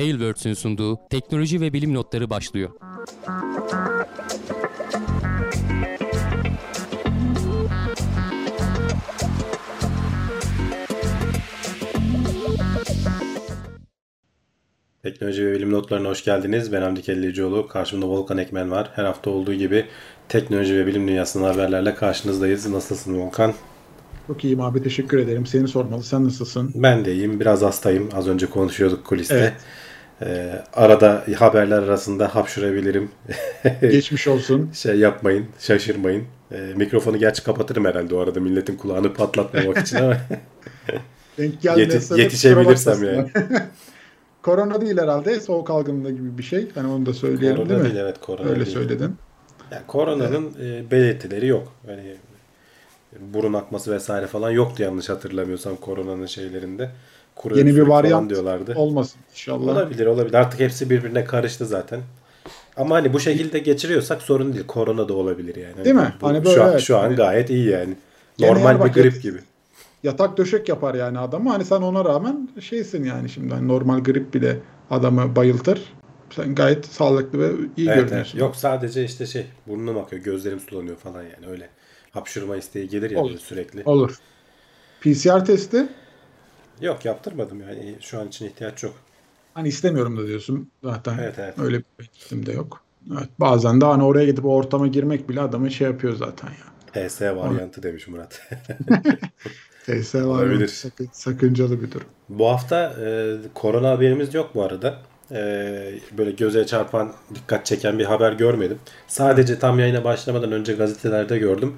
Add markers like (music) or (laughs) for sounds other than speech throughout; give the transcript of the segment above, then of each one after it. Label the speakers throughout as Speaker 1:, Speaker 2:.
Speaker 1: Tailwords'ün sunduğu teknoloji ve bilim notları başlıyor.
Speaker 2: Teknoloji ve bilim notlarına hoş geldiniz. Ben Hamdi Kellecioğlu. Karşımda Volkan Ekmen var. Her hafta olduğu gibi teknoloji ve bilim dünyasının haberlerle karşınızdayız. Nasılsın Volkan?
Speaker 3: Çok iyiyim abi teşekkür ederim. Seni sormalı. Sen nasılsın?
Speaker 2: Ben de iyiyim. Biraz hastayım. Az önce konuşuyorduk kuliste. Evet. Ee, arada haberler arasında hapşurabilirim. (laughs)
Speaker 3: Geçmiş olsun.
Speaker 2: şey yapmayın, şaşırmayın. Ee, mikrofonu gerçi kapatırım herhalde o arada milletin kulağını patlatmamak için ama. (laughs)
Speaker 3: Denk Yeti,
Speaker 2: yetişebilirsem yani. (laughs)
Speaker 3: korona değil herhalde. Soğuk algınlığı gibi bir şey. Hani onu da söyleyelim
Speaker 2: korona
Speaker 3: değil mi?
Speaker 2: Değil, evet korona
Speaker 3: Öyle
Speaker 2: değil.
Speaker 3: söyledin.
Speaker 2: Yani koronanın evet. e, belirtileri yok. Yani burun akması vesaire falan yoktu yanlış hatırlamıyorsam koronanın şeylerinde.
Speaker 3: Kuru Yeni bir varyant diyorlardı. olmasın inşallah.
Speaker 2: Olabilir olabilir. Artık hepsi birbirine karıştı zaten. Ama hani bu şekilde geçiriyorsak sorun değil. Korona da olabilir yani.
Speaker 3: Değil mi?
Speaker 2: Bu,
Speaker 3: hani böyle
Speaker 2: şu, an,
Speaker 3: evet.
Speaker 2: şu an gayet iyi yani. Normal bir grip gibi.
Speaker 3: Yatak döşek yapar yani adamı. Hani sen ona rağmen şeysin yani şimdi hani normal grip bile adamı bayıltır. Sen gayet sağlıklı ve iyi evet, görünüyorsun. Evet.
Speaker 2: Yok sadece işte şey burnum akıyor, gözlerim sulanıyor falan yani öyle. Hapşırma isteği gelir ya
Speaker 3: Olur.
Speaker 2: sürekli.
Speaker 3: Olur. PCR testi?
Speaker 2: Yok yaptırmadım yani şu an için ihtiyaç yok.
Speaker 3: Hani istemiyorum da diyorsun zaten.
Speaker 2: Evet, evet.
Speaker 3: Öyle bir bekletim de yok. Evet, bazen de hani oraya gidip o ortama girmek bile adamı şey yapıyor zaten ya.
Speaker 2: PS varyantı demiş Murat. (laughs)
Speaker 3: PS varyantı sakın, sakıncalı bir durum.
Speaker 2: Bu hafta e, korona haberimiz yok bu arada. E, böyle göze çarpan, dikkat çeken bir haber görmedim. Sadece tam yayına başlamadan önce gazetelerde gördüm.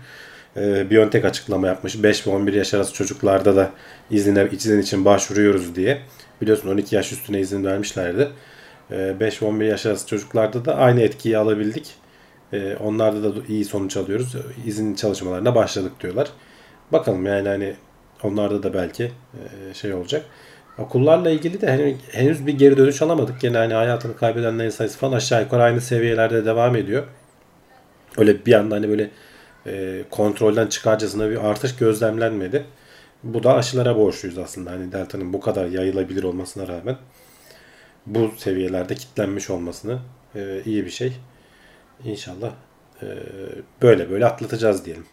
Speaker 2: E, Biontech açıklama yapmış. 5 ve 11 yaş arası çocuklarda da izine, izin için başvuruyoruz diye. Biliyorsun 12 yaş üstüne izin vermişlerdi. 5 ve 11 yaş arası çocuklarda da aynı etkiyi alabildik. Onlarda da iyi sonuç alıyoruz. İzin çalışmalarına başladık diyorlar. Bakalım yani hani onlarda da belki şey olacak. Okullarla ilgili de hani henüz bir geri dönüş alamadık. Gene hani hayatını kaybedenlerin sayısı falan aşağı yukarı aynı seviyelerde devam ediyor. Öyle bir anda hani böyle e, kontrolden çıkarcasına bir artış gözlemlenmedi. Bu da aşılara borçluyuz aslında. Hani delta'nın bu kadar yayılabilir olmasına rağmen bu seviyelerde kitlenmiş olmasını e, iyi bir şey. İnşallah e, böyle böyle atlatacağız diyelim.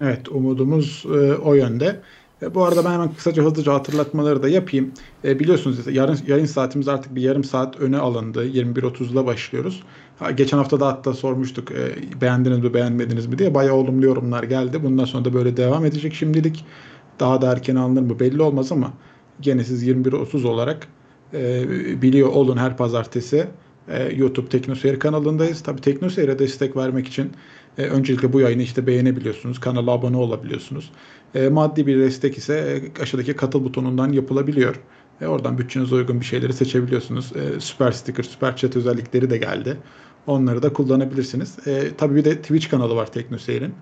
Speaker 3: Evet umudumuz e, o yönde. E, bu arada ben hemen kısaca hızlıca hatırlatmaları da yapayım. E, biliyorsunuz yarın yayın saatimiz artık bir yarım saat öne alındı. 21.30'da başlıyoruz. Ha, geçen hafta da hatta sormuştuk e, beğendiniz mi beğenmediniz mi diye. Bayağı olumlu yorumlar geldi. Bundan sonra da böyle devam edecek şimdilik. Daha da erken alınır mı belli olmaz ama gene siz 21.30 olarak e, biliyor olun her pazartesi e, YouTube Teknoseyir kanalındayız. Tabii Teknoseyir'e destek vermek için e, öncelikle bu yayını işte beğenebiliyorsunuz. Kanala abone olabiliyorsunuz. E, maddi bir destek ise e, aşağıdaki katıl butonundan yapılabiliyor. E, oradan bütçenize uygun bir şeyleri seçebiliyorsunuz. E, süper sticker, süper chat özellikleri de geldi. Onları da kullanabilirsiniz. E, tabii bir de Twitch kanalı var Teknoseyir'in.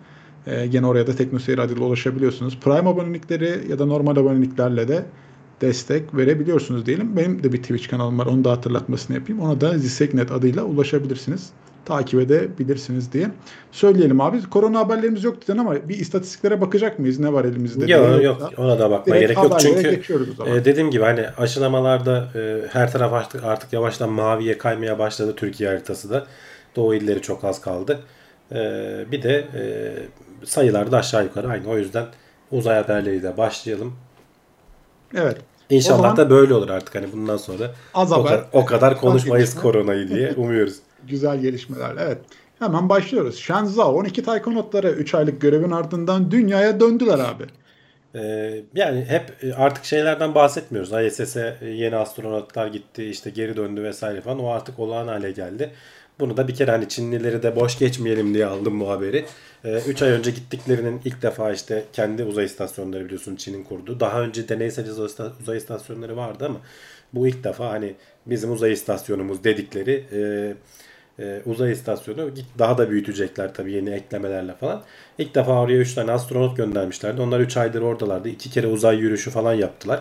Speaker 3: E, gene oraya da Teknoseyir adıyla ulaşabiliyorsunuz. Prime abonelikleri ya da normal aboneliklerle de destek verebiliyorsunuz diyelim. Benim de bir Twitch kanalım var. Onu da hatırlatmasını yapayım. Ona da Ziseknet adıyla ulaşabilirsiniz. Takip edebilirsiniz diye. Söyleyelim abi. Korona haberlerimiz yok dedin ama bir istatistiklere bakacak mıyız? Ne var elimizde?
Speaker 2: Yok yok. Ona da bakmaya gerek yok. Çünkü e, dediğim gibi hani aşılamalarda e, her taraf artık, artık yavaştan maviye kaymaya başladı Türkiye haritası da. Doğu illeri çok az kaldı. E, bir de e, sayılar da aşağı yukarı aynı. O yüzden uzay haberleriyle başlayalım.
Speaker 3: Evet.
Speaker 2: İnşallah da böyle olur artık hani bundan sonra.
Speaker 3: Az
Speaker 2: o,
Speaker 3: haber.
Speaker 2: O kadar konuşmayız koronayı diye (laughs) umuyoruz.
Speaker 3: Güzel gelişmeler. Evet. Hemen başlıyoruz. Shenzhou 12 taykonotları 3 aylık görevin ardından dünyaya döndüler abi.
Speaker 2: Ee, yani hep artık şeylerden bahsetmiyoruz. ISS'e yeni astronotlar gitti, işte geri döndü vesaire falan. O artık olağan hale geldi. Bunu da bir kere hani Çinlileri de boş geçmeyelim diye aldım bu haberi. 3 ee, ay önce gittiklerinin ilk defa işte kendi uzay istasyonları biliyorsun Çin'in kurduğu. Daha önce deneysel uzay istasyonları vardı ama bu ilk defa hani bizim uzay istasyonumuz dedikleri e, e, uzay istasyonu daha da büyütecekler tabii yeni eklemelerle falan. İlk defa oraya 3 tane astronot göndermişlerdi. Onlar 3 aydır oradalardı. 2 kere uzay yürüyüşü falan yaptılar.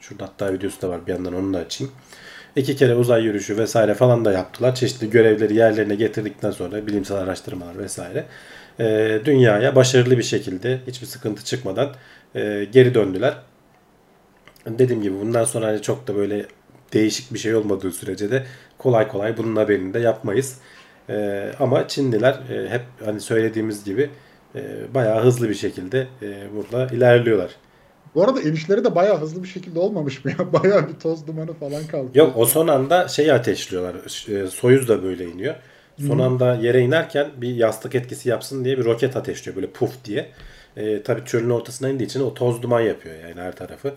Speaker 2: Şurada hatta videosu da var bir yandan onu da açayım. İki kere uzay yürüyüşü vesaire falan da yaptılar. Çeşitli görevleri yerlerine getirdikten sonra bilimsel araştırmalar vesaire. E, dünyaya başarılı bir şekilde hiçbir sıkıntı çıkmadan e, geri döndüler. Dediğim gibi bundan sonra hani çok da böyle değişik bir şey olmadığı sürece de kolay kolay bunun haberini de yapmayız. E, ama Çinliler e, hep hani söylediğimiz gibi e, bayağı hızlı bir şekilde e, burada ilerliyorlar.
Speaker 3: Bu arada inişleri de bayağı hızlı bir şekilde olmamış mı ya? (laughs) Bayağı bir toz dumanı falan kaldı.
Speaker 2: Yok o son anda şeyi ateşliyorlar. E, Soyuz da böyle iniyor. Son anda yere inerken bir yastık etkisi yapsın diye bir roket ateşliyor böyle puf diye. E, tabii çölün ortasına indiği için o toz duman yapıyor yani her tarafı.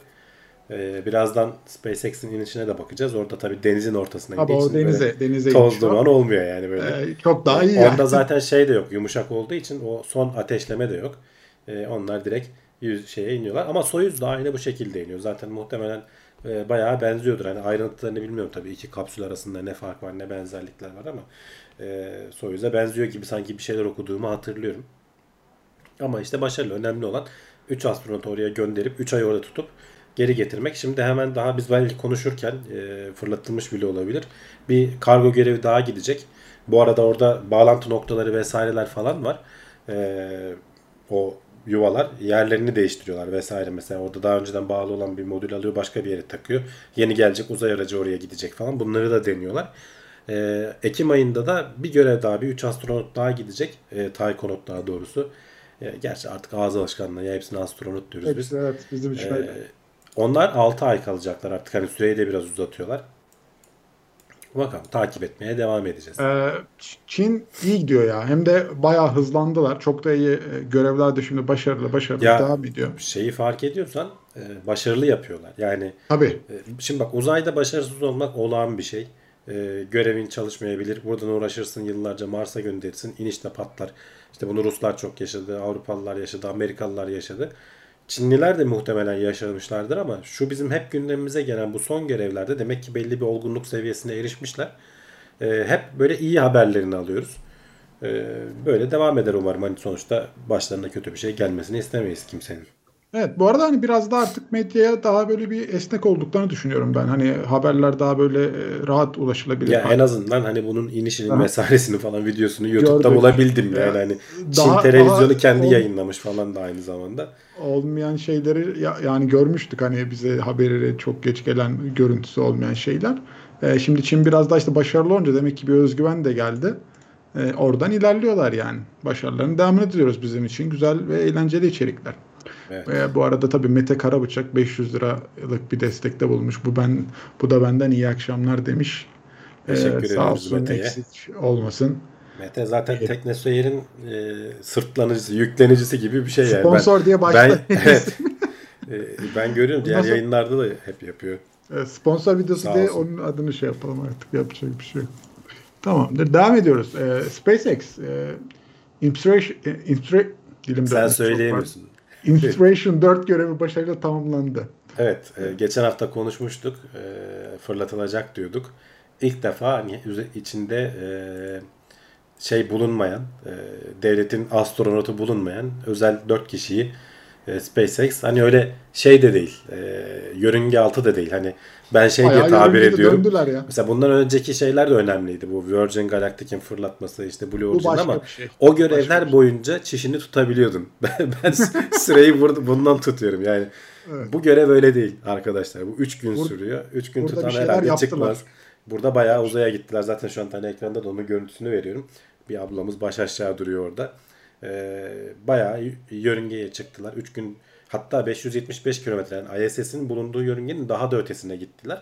Speaker 2: E, birazdan SpaceX'in inişine de bakacağız. Orada tabii denizin ortasına
Speaker 3: Abi
Speaker 2: böyle
Speaker 3: denize, denize
Speaker 2: toz duman olmuyor yani böyle.
Speaker 3: Ee, çok daha iyi
Speaker 2: Onda
Speaker 3: yani.
Speaker 2: zaten şey de yok. Yumuşak olduğu için o son ateşleme de yok. Ee, onlar direkt yüz şeye iniyorlar. Ama Soyuz da aynı bu şekilde iniyor. Zaten muhtemelen e, bayağı benziyordur. Hani ayrıntılarını bilmiyorum tabii. iki kapsül arasında ne fark var ne benzerlikler var ama e, Soyuz'a benziyor gibi sanki bir şeyler okuduğumu hatırlıyorum. Ama işte başarılı. Önemli olan 3 astronot oraya gönderip 3 ay orada tutup geri getirmek. Şimdi hemen daha biz belki konuşurken e, fırlatılmış bile olabilir. Bir kargo görevi daha gidecek. Bu arada orada bağlantı noktaları vesaireler falan var. E, o yuvalar yerlerini değiştiriyorlar vesaire. Mesela orada daha önceden bağlı olan bir modül alıyor başka bir yere takıyor. Yeni gelecek uzay aracı oraya gidecek falan. Bunları da deniyorlar. E, Ekim ayında da bir görev daha bir 3 astronot daha gidecek. E, Taykonot daha doğrusu. E, gerçi artık ağız alışkanlığı ya hepsine astronot diyoruz biz.
Speaker 3: Hepsi evet bizim için
Speaker 2: Ee. Onlar 6 ay kalacaklar artık. Hani süreyi de biraz uzatıyorlar. Bakalım takip etmeye devam edeceğiz.
Speaker 3: Ee, Çin iyi gidiyor ya. Hem de bayağı hızlandılar. Çok da iyi e, görevler de şimdi başarılı başarılı
Speaker 2: Ya-
Speaker 3: devam ediyor.
Speaker 2: Şeyi fark ediyorsan e, başarılı yapıyorlar. Yani
Speaker 3: Tabii.
Speaker 2: e, şimdi bak uzayda başarısız olmak olağan bir şey. Görevin çalışmayabilir. Buradan uğraşırsın yıllarca Mars'a gönderirsin. inişte patlar. İşte bunu Ruslar çok yaşadı. Avrupalılar yaşadı. Amerikalılar yaşadı. Çinliler de muhtemelen yaşamışlardır ama şu bizim hep gündemimize gelen bu son görevlerde demek ki belli bir olgunluk seviyesine erişmişler. E, hep böyle iyi haberlerini alıyoruz. E, böyle devam eder umarım. Hani sonuçta başlarına kötü bir şey gelmesini istemeyiz kimsenin.
Speaker 3: Evet bu arada hani biraz da artık medyaya daha böyle bir esnek olduklarını düşünüyorum ben. Hani haberler daha böyle e, rahat ulaşılabilir.
Speaker 2: Ya en azından hani bunun inişinin
Speaker 3: Aha.
Speaker 2: vesairesini falan videosunu YouTube'da
Speaker 3: Gördük.
Speaker 2: bulabildim
Speaker 3: Ya,
Speaker 2: yani hani
Speaker 3: daha-
Speaker 2: Çin televizyonu
Speaker 3: daha
Speaker 2: kendi
Speaker 3: ol-
Speaker 2: yayınlamış falan da aynı zamanda.
Speaker 3: olmayan şeyleri ya- yani görmüştük hani bize haberi çok geç gelen görüntüsü olmayan şeyler. Ee, şimdi Çin biraz daha işte başarılı olunca demek ki bir özgüven de geldi. Ee, oradan ilerliyorlar yani. Başarılarını devam ediyoruz bizim için. Güzel ve eğlenceli içerikler.
Speaker 2: Evet.
Speaker 3: Ve bu arada tabii Mete Karabıçak 500 liralık bir destekte bulmuş. Bu ben bu da benden iyi akşamlar demiş.
Speaker 2: Teşekkür
Speaker 3: Ee, sağ olsun
Speaker 2: Mete'ye.
Speaker 3: eksik olmasın.
Speaker 2: Mete zaten Teknoseyir'in e, sırtlanıcısı, yüklenicisi gibi bir şey yani.
Speaker 3: Sponsor diye
Speaker 2: ben,
Speaker 3: başla.
Speaker 2: ben, (laughs) evet. E, ben görüyorum diğer
Speaker 3: Nasıl-
Speaker 2: yayınlarda da hep yapıyor.
Speaker 3: Evet, Sponsor videosu
Speaker 2: Sağ
Speaker 3: diye
Speaker 2: olsun.
Speaker 3: onun adını şey yapalım artık. Yapacak bir şey yok. Tamamdır. Devam ediyoruz. Ee, SpaceX e, Inspiration, e, Inspira- dilimde
Speaker 2: Sen söyleyemiyorsun.
Speaker 3: Var. Inspiration 4 görevi başarıyla tamamlandı.
Speaker 2: Evet, e, geçen hafta konuşmuştuk. E, fırlatılacak diyorduk. İlk defa hani içinde e, şey bulunmayan, e, devletin astronotu bulunmayan özel 4 kişiyi e, SpaceX hani öyle şey de değil. E, yörünge altı da değil. Hani ben şey diye
Speaker 3: Bayağı
Speaker 2: tabir
Speaker 3: yörüngede
Speaker 2: ediyorum.
Speaker 3: Ya.
Speaker 2: Mesela bundan önceki şeyler de önemliydi. Bu Virgin Galactic'in fırlatması, işte Blue Origin
Speaker 3: başka
Speaker 2: ama
Speaker 3: şey.
Speaker 2: o
Speaker 3: Başka
Speaker 2: görevler
Speaker 3: bir şey.
Speaker 2: boyunca çişini tutabiliyordun. (laughs) Ben, ben süreyi burada, bundan tutuyorum. Yani
Speaker 3: Evet.
Speaker 2: bu görev öyle değil arkadaşlar. Bu 3 gün
Speaker 3: Bur-
Speaker 2: sürüyor. 3 gün tutan herhalde
Speaker 3: yaptılar.
Speaker 2: çıkmaz. Burada bayağı uzaya gittiler. Zaten şu an tane ekranda da onun görüntüsünü veriyorum. Bir ablamız baş aşağı duruyor orada. Ee, bayağı yörüngeye çıktılar. 3 gün hatta 575 kilometre yani ISS'in bulunduğu yörüngenin daha da ötesine gittiler.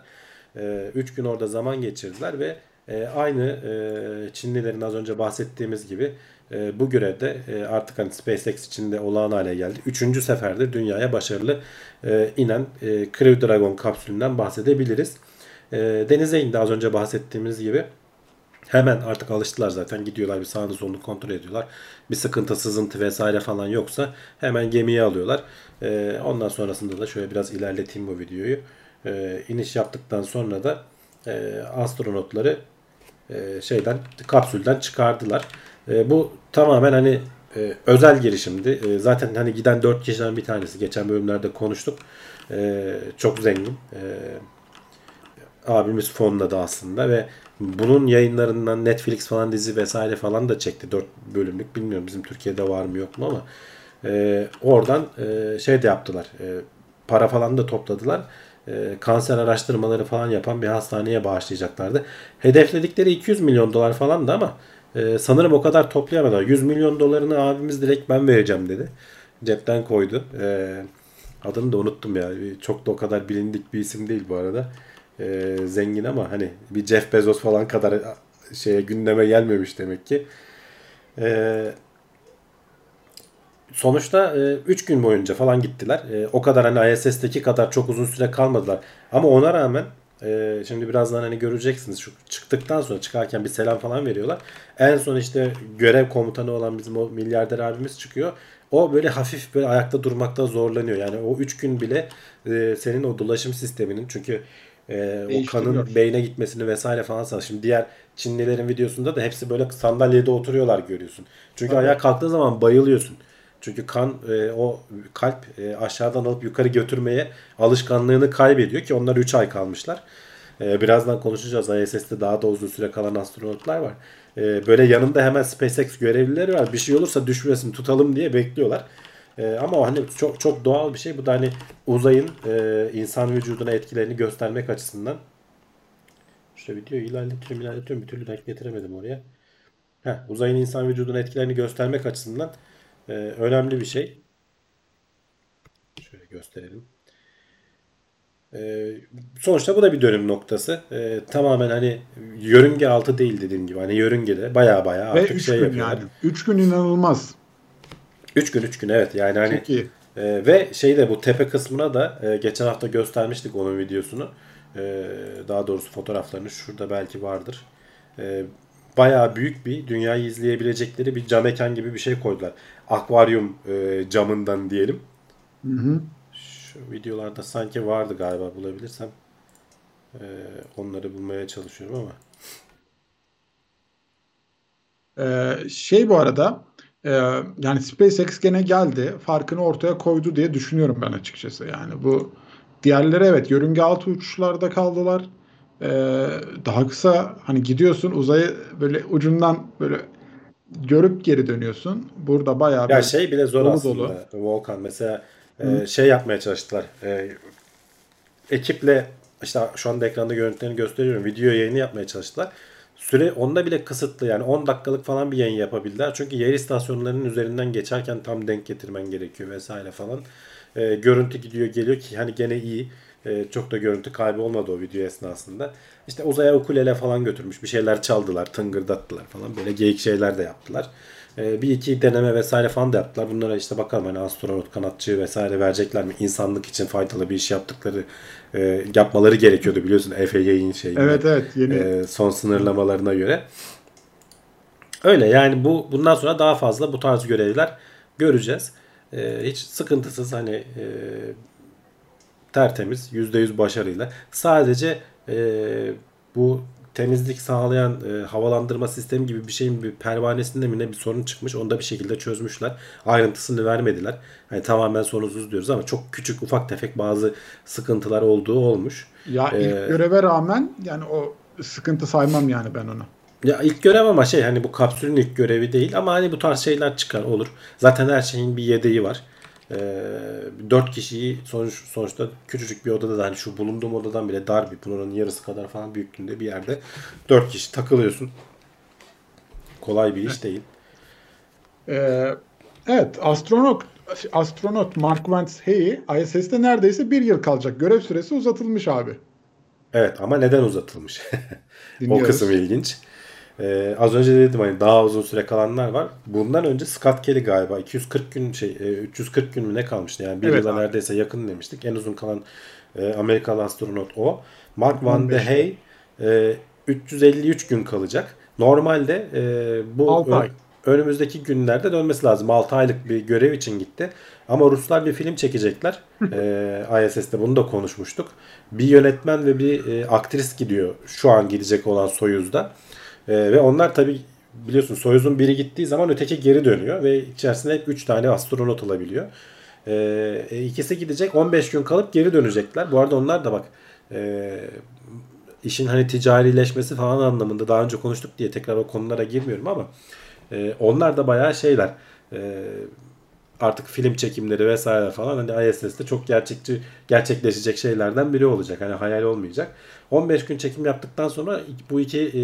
Speaker 2: 3 gün orada zaman geçirdiler ve e, aynı e, Çinlilerin az önce bahsettiğimiz gibi e, bu görevde e, artık hani SpaceX içinde olağan hale geldi. Üçüncü seferdir dünyaya başarılı e, inen e, Crew Dragon kapsülünden bahsedebiliriz. E, denize indi az önce bahsettiğimiz gibi. Hemen artık alıştılar zaten. Gidiyorlar bir sağını solunu kontrol ediyorlar. Bir sıkıntı, sızıntı vesaire falan yoksa hemen gemiye alıyorlar. Ee, ondan sonrasında da şöyle biraz ilerleteyim bu videoyu. Ee, iniş yaptıktan sonra da e, astronotları e, şeyden kapsülden çıkardılar. E, bu tamamen hani e, özel girişimdi. E, zaten hani giden 4 kişiden bir tanesi. Geçen bölümlerde konuştuk. E, çok zengin. E, abimiz fonladı aslında ve bunun yayınlarından Netflix falan dizi vesaire falan da çekti. 4 bölümlük bilmiyorum bizim Türkiye'de var mı yok mu ama e, oradan e, şey de yaptılar. E, para falan da topladılar. e, kanser araştırmaları falan yapan bir hastaneye bağışlayacaklardı. Hedefledikleri 200 milyon dolar falan da ama e, sanırım o kadar toplayamadılar. 100 milyon dolarını abimiz direkt ben vereceğim dedi. Cepten koydu. E, adını da unuttum ya. Çok da o kadar bilindik bir isim değil bu arada. E, zengin ama hani bir Jeff Bezos falan kadar şeye gündeme gelmemiş demek ki. E, sonuçta 3 gün boyunca falan gittiler. E, o kadar hani ISS'teki kadar çok uzun süre kalmadılar. Ama ona rağmen e, şimdi birazdan hani göreceksiniz şu çıktıktan sonra çıkarken bir selam falan veriyorlar. En son işte görev komutanı olan bizim o milyarder abimiz çıkıyor. O böyle hafif böyle ayakta durmakta zorlanıyor. Yani o 3 gün bile e, senin o dolaşım sisteminin çünkü e, o kanın beyne gitmesini vesaire falan sağlıyor. Şimdi diğer Çinlilerin videosunda da hepsi böyle sandalyede oturuyorlar görüyorsun. Çünkü evet. ayağa kalktığın zaman bayılıyorsun. Çünkü kan e, o kalp e, aşağıdan alıp yukarı götürmeye alışkanlığını kaybediyor ki onlar 3 ay kalmışlar. E, birazdan konuşacağız. ISS'te daha da uzun süre kalan astronotlar var. E, böyle yanında hemen SpaceX görevlileri var. Bir şey olursa düşmesin tutalım diye bekliyorlar. E, ama hani çok çok doğal bir şey. Bu da hani uzayın e, insan vücuduna etkilerini göstermek açısından. İşte videoyu ilerletiyorum ilerletiyorum bir türlü denk getiremedim oraya. Heh, uzayın insan vücuduna etkilerini göstermek açısından e, önemli bir şey. Şöyle gösterelim. E, sonuçta bu da bir dönüm noktası. E, tamamen hani yörünge altı değil dediğim gibi. Hani yörüngede baya baya artık Ve üç şey gün yapıyorlar.
Speaker 3: Yani. 3 gün inanılmaz.
Speaker 2: 3 gün 3 gün evet yani hani Çok iyi. E, ve şey de bu tepe kısmına da e, geçen hafta göstermiştik onun videosunu. E, daha doğrusu fotoğraflarını şurada belki vardır. E, bayağı büyük bir dünyayı izleyebilecekleri bir cam mekan gibi bir şey koydular. Akvaryum e, camından diyelim.
Speaker 3: Hı hı.
Speaker 2: Şu videolarda sanki vardı galiba bulabilirsem. E, onları bulmaya çalışıyorum ama.
Speaker 3: Ee, şey bu arada e, yani SpaceX gene geldi farkını ortaya koydu diye düşünüyorum ben açıkçası. Yani bu diğerleri evet yörünge altı uçuşlarda kaldılar ee, daha kısa hani gidiyorsun uzayı böyle ucundan böyle görüp geri dönüyorsun. Burada bayağı
Speaker 2: ya şey bile zor dolu aslında. Dolu. Volkan mesela e, şey yapmaya çalıştılar. E, ekiple işte şu anda ekranda görüntülerini gösteriyorum. Video yayını yapmaya çalıştılar. Süre onda bile kısıtlı yani 10 dakikalık falan bir yayın yapabildiler. Çünkü yer istasyonlarının üzerinden geçerken tam denk getirmen gerekiyor vesaire falan. E, görüntü gidiyor geliyor ki hani gene iyi. E, çok da görüntü kaybı olmadı o video esnasında. İşte uzaya ukulele falan götürmüş. Bir şeyler çaldılar, tıngırdattılar falan. Böyle geyik şeyler de yaptılar. E, bir iki deneme vesaire falan da yaptılar. Bunlara işte bakalım hani astronot, kanatçı vesaire verecekler mi? İnsanlık için faydalı bir iş yaptıkları e, yapmaları gerekiyordu biliyorsun FAA'nin şeyi.
Speaker 3: Evet evet. Yeni.
Speaker 2: E, son sınırlamalarına göre. Öyle yani bu bundan sonra daha fazla bu tarz görevler göreceğiz. E, hiç sıkıntısız hani e, tertemiz %100 başarıyla. Sadece e, bu temizlik sağlayan e, havalandırma sistemi gibi bir şeyin bir pervanesinde mi ne bir sorun çıkmış. Onu da bir şekilde çözmüşler. Ayrıntısını vermediler. Yani tamamen sorunsuz diyoruz ama çok küçük ufak tefek bazı sıkıntılar olduğu olmuş.
Speaker 3: Ya ee, ilk göreve rağmen yani o sıkıntı saymam yani ben onu.
Speaker 2: Ya ilk görev ama şey hani bu kapsülün ilk görevi değil ama hani bu tarz şeyler çıkar olur. Zaten her şeyin bir yedeği var. E, ee, 4 kişiyi sonuç, sonuçta küçücük bir odada da hani şu bulunduğum odadan bile dar bir bunun yarısı kadar falan büyüklüğünde bir yerde 4 kişi takılıyorsun. Kolay bir iş değil.
Speaker 3: Ee, evet astronot astronot Mark Vance Hey ISS'te neredeyse bir yıl kalacak. Görev süresi uzatılmış abi.
Speaker 2: Evet ama neden uzatılmış? (laughs) o kısım ilginç. Ee, az önce dedim hani daha uzun süre kalanlar var. Bundan önce Scott Kelly galiba 240 gün şey 340 e, gün mü ne kalmıştı yani bir evet, yıla neredeyse yakın demiştik. En uzun kalan e, Amerikalı astronot o. Mark Van de Hey e, 353 gün kalacak. Normalde e, bu ön, önümüzdeki günlerde dönmesi lazım. 6 aylık bir görev için gitti. Ama Ruslar bir film çekecekler. (laughs) e, ISS'te bunu da konuşmuştuk. Bir yönetmen ve bir e, aktris gidiyor şu an gidecek olan Soyuz'da. E, ve onlar tabi biliyorsun Soyuz'un biri gittiği zaman öteki geri dönüyor ve içerisinde hep 3 tane astronot olabiliyor. E, ikisi gidecek 15 gün kalıp geri dönecekler. Bu arada onlar da bak e, işin hani ticarileşmesi falan anlamında daha önce konuştuk diye tekrar o konulara girmiyorum ama e, onlar da bayağı şeyler. E, artık film çekimleri vesaire falan hani ISS'te çok gerçekçi gerçekleşecek şeylerden biri olacak. Hani hayal olmayacak. 15 gün çekim yaptıktan sonra bu iki e,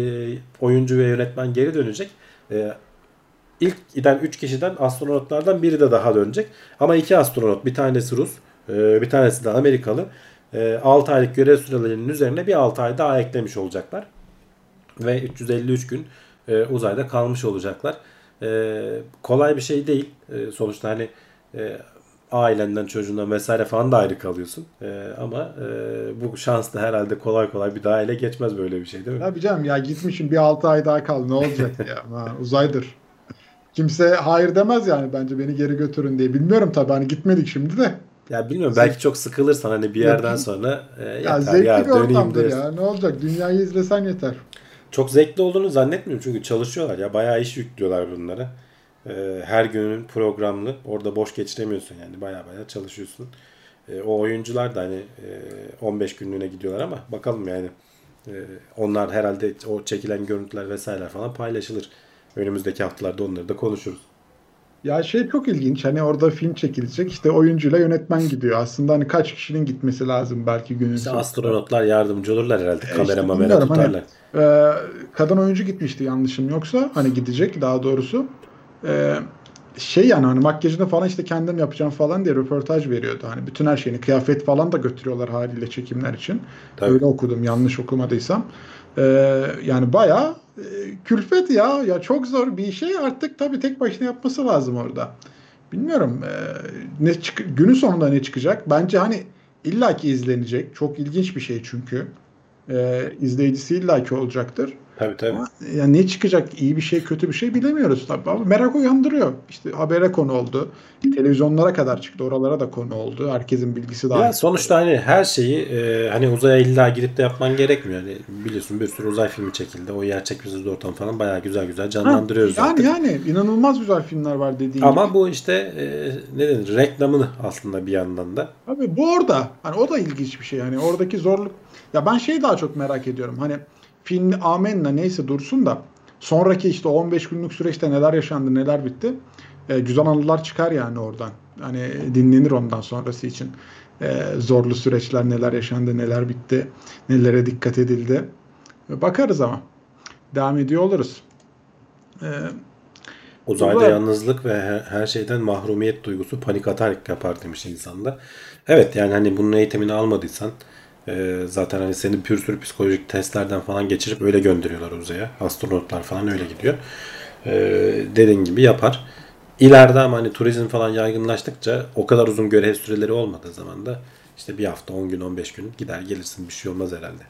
Speaker 2: oyuncu ve yönetmen geri dönecek. E, ilk giden 3 kişiden astronotlardan biri de daha dönecek. Ama iki astronot bir tanesi Rus e, bir tanesi de Amerikalı. E, 6 aylık görev sürelerinin üzerine bir 6 ay daha eklemiş olacaklar. Ve 353 gün e, uzayda kalmış olacaklar. E, kolay bir şey değil. E, sonuçta hani e, ailenden çocuğundan vesaire falan da ayrı kalıyorsun. E, ama e, bu şans da herhalde kolay kolay bir daha ele geçmez böyle bir şey değil mi?
Speaker 3: Tabii canım ya gitmişim bir 6 ay daha kal ne olacak ya (laughs) ha, uzaydır. Kimse hayır demez yani bence beni geri götürün diye. Bilmiyorum tabii hani gitmedik şimdi de.
Speaker 2: Ya bilmiyorum belki çok sıkılırsan hani bir yerden sonra e,
Speaker 3: Ya
Speaker 2: yeter
Speaker 3: zevkli
Speaker 2: ya
Speaker 3: bir
Speaker 2: döneyim dersin.
Speaker 3: ya. Ne olacak? Dünyayı izlesen yeter.
Speaker 2: Çok zevkli olduğunu zannetmiyorum çünkü çalışıyorlar ya bayağı iş yüklüyorlar bunlara. Ee, her günün programlı. Orada boş geçiremiyorsun yani bayağı bayağı çalışıyorsun. Ee, o oyuncular da hani e, 15 günlüğüne gidiyorlar ama bakalım yani. Ee, onlar herhalde o çekilen görüntüler vesaire falan paylaşılır. Önümüzdeki haftalarda onları da konuşuruz.
Speaker 3: Ya şey çok ilginç. Hani orada film çekilecek. işte oyuncuyla yönetmen gidiyor. Aslında hani kaç kişinin gitmesi lazım belki günün
Speaker 2: İşte
Speaker 3: sonunda.
Speaker 2: astronotlar yardımcı olurlar herhalde.
Speaker 3: E
Speaker 2: Kamera
Speaker 3: işte
Speaker 2: mamera
Speaker 3: hani-
Speaker 2: tutarlar.
Speaker 3: Ee, kadın oyuncu gitmişti yanlışım yoksa. Hani gidecek daha doğrusu. Ee, şey yani hani makyajını falan işte kendim yapacağım falan diye röportaj veriyordu. Hani bütün her şeyini kıyafet falan da götürüyorlar haliyle çekimler için.
Speaker 2: Tabii.
Speaker 3: Öyle okudum yanlış okumadıysam. Ee, yani bayağı e, külfet ya. Ya çok zor bir şey artık tabii tek başına yapması lazım orada. Bilmiyorum e, ne çık günün sonunda ne çıkacak? Bence hani illaki izlenecek. Çok ilginç bir şey çünkü. E, izleyicisi illaki olacaktır.
Speaker 2: Tabii tabii.
Speaker 3: Ama yani ne çıkacak? iyi bir şey, kötü bir şey bilemiyoruz tabii ama merak uyandırıyor. İşte habere konu oldu. Televizyonlara kadar çıktı. Oralara da konu oldu. Herkesin bilgisi daha
Speaker 2: Ya sonuçta hani her şeyi e, hani uzaya illa gidip de yapman gerekmiyor. Hani biliyorsun bir sürü uzay filmi çekildi. O yer çekimsiz ortam falan bayağı güzel güzel
Speaker 3: Ha,
Speaker 2: canlandırıyoruz
Speaker 3: yani
Speaker 2: zaten.
Speaker 3: yani inanılmaz güzel filmler var dediğin
Speaker 2: Ama
Speaker 3: gibi.
Speaker 2: bu işte e, ne denir reklamını aslında bir yandan da.
Speaker 3: Abi bu orada. Hani o da ilginç bir şey. Hani oradaki zorluk. Ya ben şeyi daha çok merak ediyorum. Hani film amenna neyse dursun da sonraki işte 15 günlük süreçte neler yaşandı, neler bitti. E, güzel anılar çıkar yani oradan. Hani dinlenir ondan sonrası için. E, zorlu süreçler neler yaşandı, neler bitti, nelere dikkat edildi. E, bakarız ama. Devam ediyor oluruz. E,
Speaker 2: Uzayda
Speaker 3: Uzay-
Speaker 2: yalnızlık ve her, her şeyden mahrumiyet duygusu panik atak yapar demiş insanda. Evet yani hani bunun eğitimini almadıysan e, zaten hani seni bir sürü psikolojik testlerden falan geçirip öyle gönderiyorlar uzaya. Astronotlar falan öyle gidiyor. E, dediğin gibi yapar. İleride ama hani turizm falan yaygınlaştıkça o kadar uzun görev süreleri olmadığı zaman da işte bir hafta 10 gün 15 gün gider gelirsin bir şey olmaz herhalde.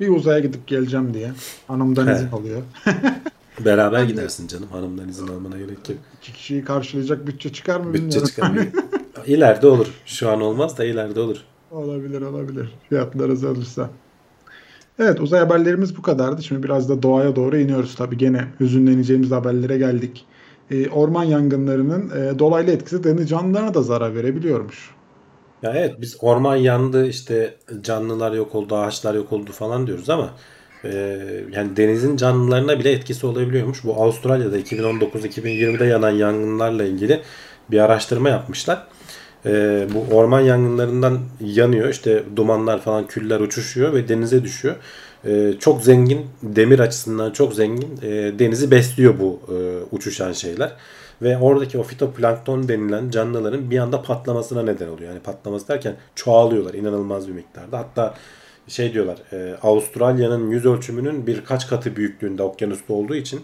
Speaker 3: bir uzaya gidip geleceğim diye. Hanımdan izin alıyor. (laughs)
Speaker 2: Beraber gidersin canım hanımdan izin almana gerek yok.
Speaker 3: İki kişiyi karşılayacak bütçe çıkar mı
Speaker 2: Bütçe
Speaker 3: bilmiyorum.
Speaker 2: çıkamıyor. (laughs) İleride olur. Şu an olmaz da ileride olur.
Speaker 3: Olabilir olabilir. Fiyatlar azalırsa. Evet uzay haberlerimiz bu kadardı. Şimdi biraz da doğaya doğru iniyoruz. Tabii gene hüzünleneceğimiz haberlere geldik. Ee, orman yangınlarının e, dolaylı etkisi deniz canlılarına da zarar verebiliyormuş.
Speaker 2: Ya evet biz orman yandı işte canlılar yok oldu ağaçlar yok oldu falan diyoruz ama e, yani denizin canlılarına bile etkisi olabiliyormuş. Bu Avustralya'da 2019-2020'de yanan yangınlarla ilgili bir araştırma yapmışlar. E, bu orman yangınlarından yanıyor işte dumanlar falan küller uçuşuyor ve denize düşüyor. E, çok zengin demir açısından çok zengin e, denizi besliyor bu e, uçuşan şeyler. Ve oradaki o fitoplankton denilen canlıların bir anda patlamasına neden oluyor. Yani patlaması derken çoğalıyorlar inanılmaz bir miktarda. Hatta şey diyorlar e, Avustralya'nın yüz ölçümünün birkaç katı büyüklüğünde okyanusta olduğu için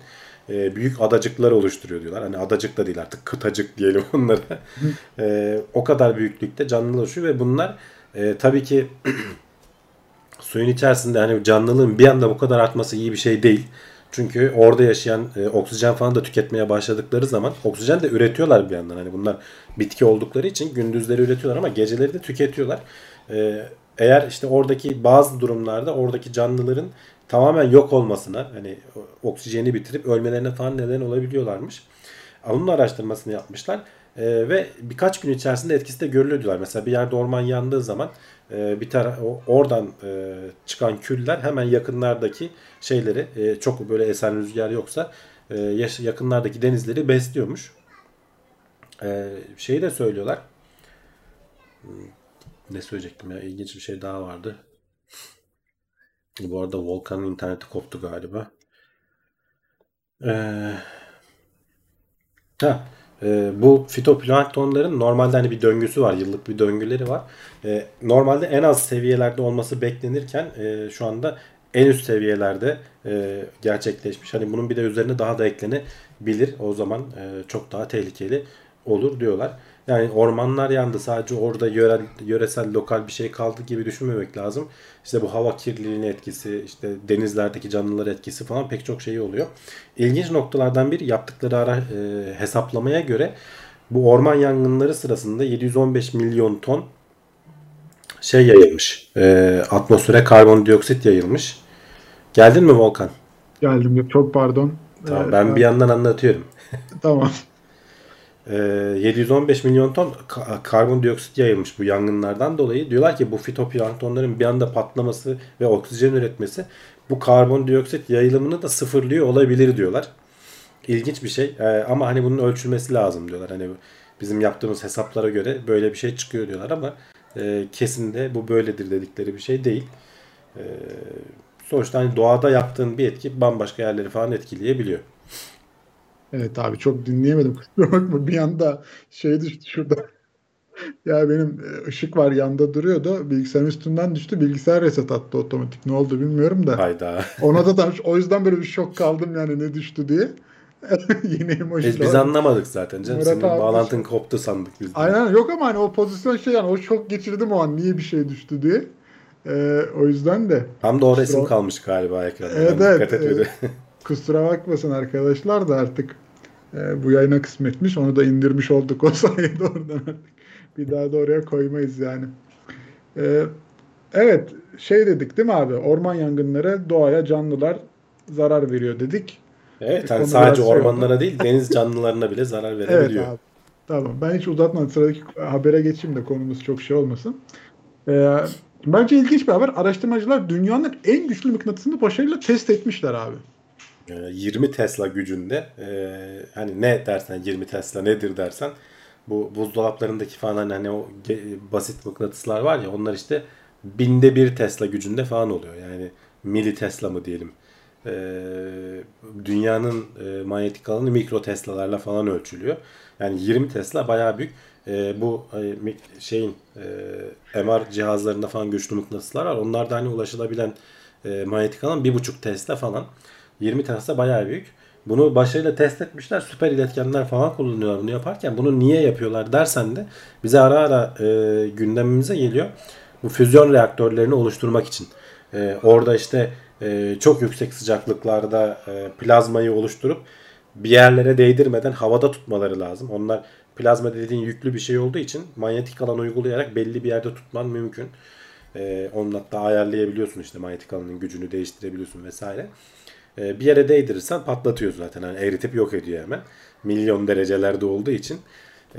Speaker 2: e, büyük adacıklar oluşturuyor diyorlar. Hani adacık da değil artık kıtacık diyelim onlara. E, o kadar büyüklükte canlılar oluşuyor ve bunlar e, tabii ki (clears throat) suyun içerisinde hani canlılığın bir anda bu kadar artması iyi bir şey değil. Çünkü orada yaşayan e, oksijen falan da tüketmeye başladıkları zaman oksijen de üretiyorlar bir yandan. Hani bunlar bitki oldukları için gündüzleri üretiyorlar ama geceleri de tüketiyorlar. E, eğer işte oradaki bazı durumlarda oradaki canlıların tamamen yok olmasına hani oksijeni bitirip ölmelerine falan neden olabiliyorlarmış. Onun araştırmasını yapmışlar. E, ve birkaç gün içerisinde etkisi de görülüyor diyorlar. Mesela bir yerde orman yandığı zaman e, bir tara oradan e, çıkan küller hemen yakınlardaki şeyleri e, çok böyle esen rüzgar yoksa e, yakınlardaki denizleri besliyormuş. Ee, şeyi de söylüyorlar. Hmm, Ne söyleyecektim ya? İlginç bir şey daha vardı. Bu arada Volkan'ın interneti koptu galiba. Ee, ha, e, bu fitoplanktonların normalde hani bir döngüsü var. Yıllık bir döngüleri var. E, normalde en az seviyelerde olması beklenirken e, şu anda en üst seviyelerde e, gerçekleşmiş. Hani bunun bir de üzerine daha da eklenebilir. O zaman e, çok daha tehlikeli olur diyorlar. Yani ormanlar yandı sadece orada yörel, yöresel lokal bir şey kaldı gibi düşünmemek lazım. İşte bu hava kirliliğinin etkisi, işte denizlerdeki canlılar etkisi falan pek çok şey oluyor. İlginç noktalardan biri yaptıkları ara e, hesaplamaya göre bu orman yangınları sırasında 715 milyon ton şey yayılmış. E, atmosfere karbondioksit yayılmış. Geldin mi Volkan?
Speaker 3: Geldim. Çok pardon.
Speaker 2: Tamam,
Speaker 3: Ee,
Speaker 2: ben bir yandan anlatıyorum.
Speaker 3: Tamam.
Speaker 2: Ee, 715 milyon ton ka- karbondioksit yayılmış bu yangınlardan dolayı. Diyorlar ki bu fitoplanktonların bir anda patlaması ve oksijen üretmesi bu karbondioksit yayılımını da sıfırlıyor olabilir diyorlar. İlginç bir şey Ee, ama hani bunun ölçülmesi lazım diyorlar. Hani bizim yaptığımız hesaplara göre böyle bir şey çıkıyor diyorlar ama e, kesin de bu böyledir dedikleri bir şey değil. Ee, sonuçta hani doğada yaptığın bir etki bambaşka yerleri falan etkileyebiliyor.
Speaker 3: Evet abi çok dinleyemedim. (laughs) Kusura bakma. Bir anda şey düştü şurada. (laughs) Ya benim e, ışık var yanda duruyordu. Bilgisayarın üstünden düştü. Bilgisayar reset attı otomatik. Ne oldu bilmiyorum da.
Speaker 2: Hayda. (laughs)
Speaker 3: Ona da tam o yüzden böyle bir şok kaldım yani ne düştü diye. Yine emoji
Speaker 2: Biz, biz anlamadık zaten canım.
Speaker 3: Murat
Speaker 2: Senin bağlantın
Speaker 3: şu-
Speaker 2: koptu sandık biz. de.
Speaker 3: Aynen yok ama hani o pozisyon şey yani o şok geçirdim o an niye bir şey düştü diye. Ee, o yüzden de
Speaker 2: Tam da o resim kalmış galiba ekranda.
Speaker 3: Evet,
Speaker 2: ben
Speaker 3: evet,
Speaker 2: dikkat etmedim.
Speaker 3: Kusura bakmasın arkadaşlar da artık e, bu yayına kısmetmiş. Onu da indirmiş olduk o (laughs) sayede oradan artık. Bir daha da oraya koymayız yani. Ee, evet şey dedik değil mi abi? Orman yangınları doğaya canlılar zarar veriyor dedik.
Speaker 2: evet hani
Speaker 3: Konu
Speaker 2: sadece
Speaker 3: şey
Speaker 2: ormanlara değil deniz canlılarına bile zarar (laughs)
Speaker 3: Evet
Speaker 2: verebiliyor.
Speaker 3: abi. Tamam. Ben hiç uzatmadım. Sıradaki habere geçeyim de konumuz çok şey olmasın. Ee, bence ilginç bir haber. Araştırmacılar dünyanın en güçlü mıknatısını başarıyla test etmişler abi.
Speaker 2: Ee, 20 Tesla gücünde e, hani ne dersen 20 Tesla nedir dersen bu buzdolaplarındaki falan hani, hani o basit mıknatıslar var ya onlar işte binde bir Tesla gücünde falan oluyor. Yani mili Tesla mı diyelim. Ee, dünyanın e, manyetik alanı mikro Tesla'larla falan ölçülüyor. Yani 20 Tesla bayağı büyük. Ee, bu e, şeyin MR cihazlarında falan güçlü mıknatıslar var. Onlarda hani ulaşılabilen manyetik alan 1.5 Tesla falan. 20 Tesla bayağı büyük. Bunu başarıyla test etmişler. Süper iletkenler falan kullanıyorlar bunu yaparken. Bunu niye yapıyorlar dersen de bize ara ara e, gündemimize geliyor. Bu füzyon reaktörlerini oluşturmak için. E, orada işte e, çok yüksek sıcaklıklarda e, plazmayı oluşturup bir yerlere değdirmeden havada tutmaları lazım. Onlar plazma dediğin yüklü bir şey olduğu için manyetik alan uygulayarak belli bir yerde tutman mümkün. E, onu hatta ayarlayabiliyorsun işte manyetik alanın gücünü değiştirebiliyorsun vesaire. E, bir yere değdirirsen patlatıyor zaten. Yani eritip yok ediyor hemen. Milyon derecelerde olduğu için.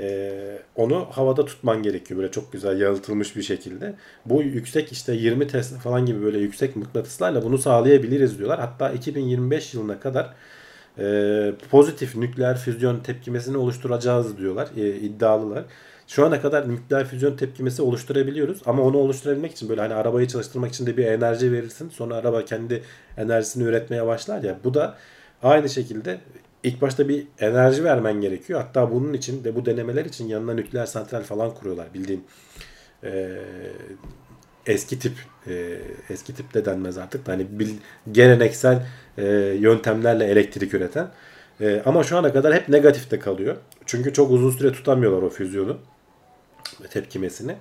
Speaker 2: e, onu havada tutman gerekiyor. Böyle çok güzel yalıtılmış bir şekilde. Bu yüksek işte 20 Tesla falan gibi böyle yüksek mıknatıslarla bunu sağlayabiliriz diyorlar. Hatta 2025 yılına kadar e, pozitif nükleer füzyon tepkimesini oluşturacağız diyorlar. E, iddialılar. Şu ana kadar nükleer füzyon tepkimesi oluşturabiliyoruz ama onu oluşturabilmek için böyle hani arabayı çalıştırmak için de bir enerji verirsin. Sonra araba kendi enerjisini üretmeye başlar ya. Bu da aynı şekilde ilk başta bir enerji vermen gerekiyor. Hatta bunun için de bu denemeler için yanına nükleer santral falan kuruyorlar bildiğin. e, eski tip e, eski tip de denmez artık hani bil, geleneksel e, yöntemlerle elektrik üreten. E, ama şu ana kadar hep negatifte kalıyor. Çünkü çok uzun süre tutamıyorlar o füzyonu tepkimesini.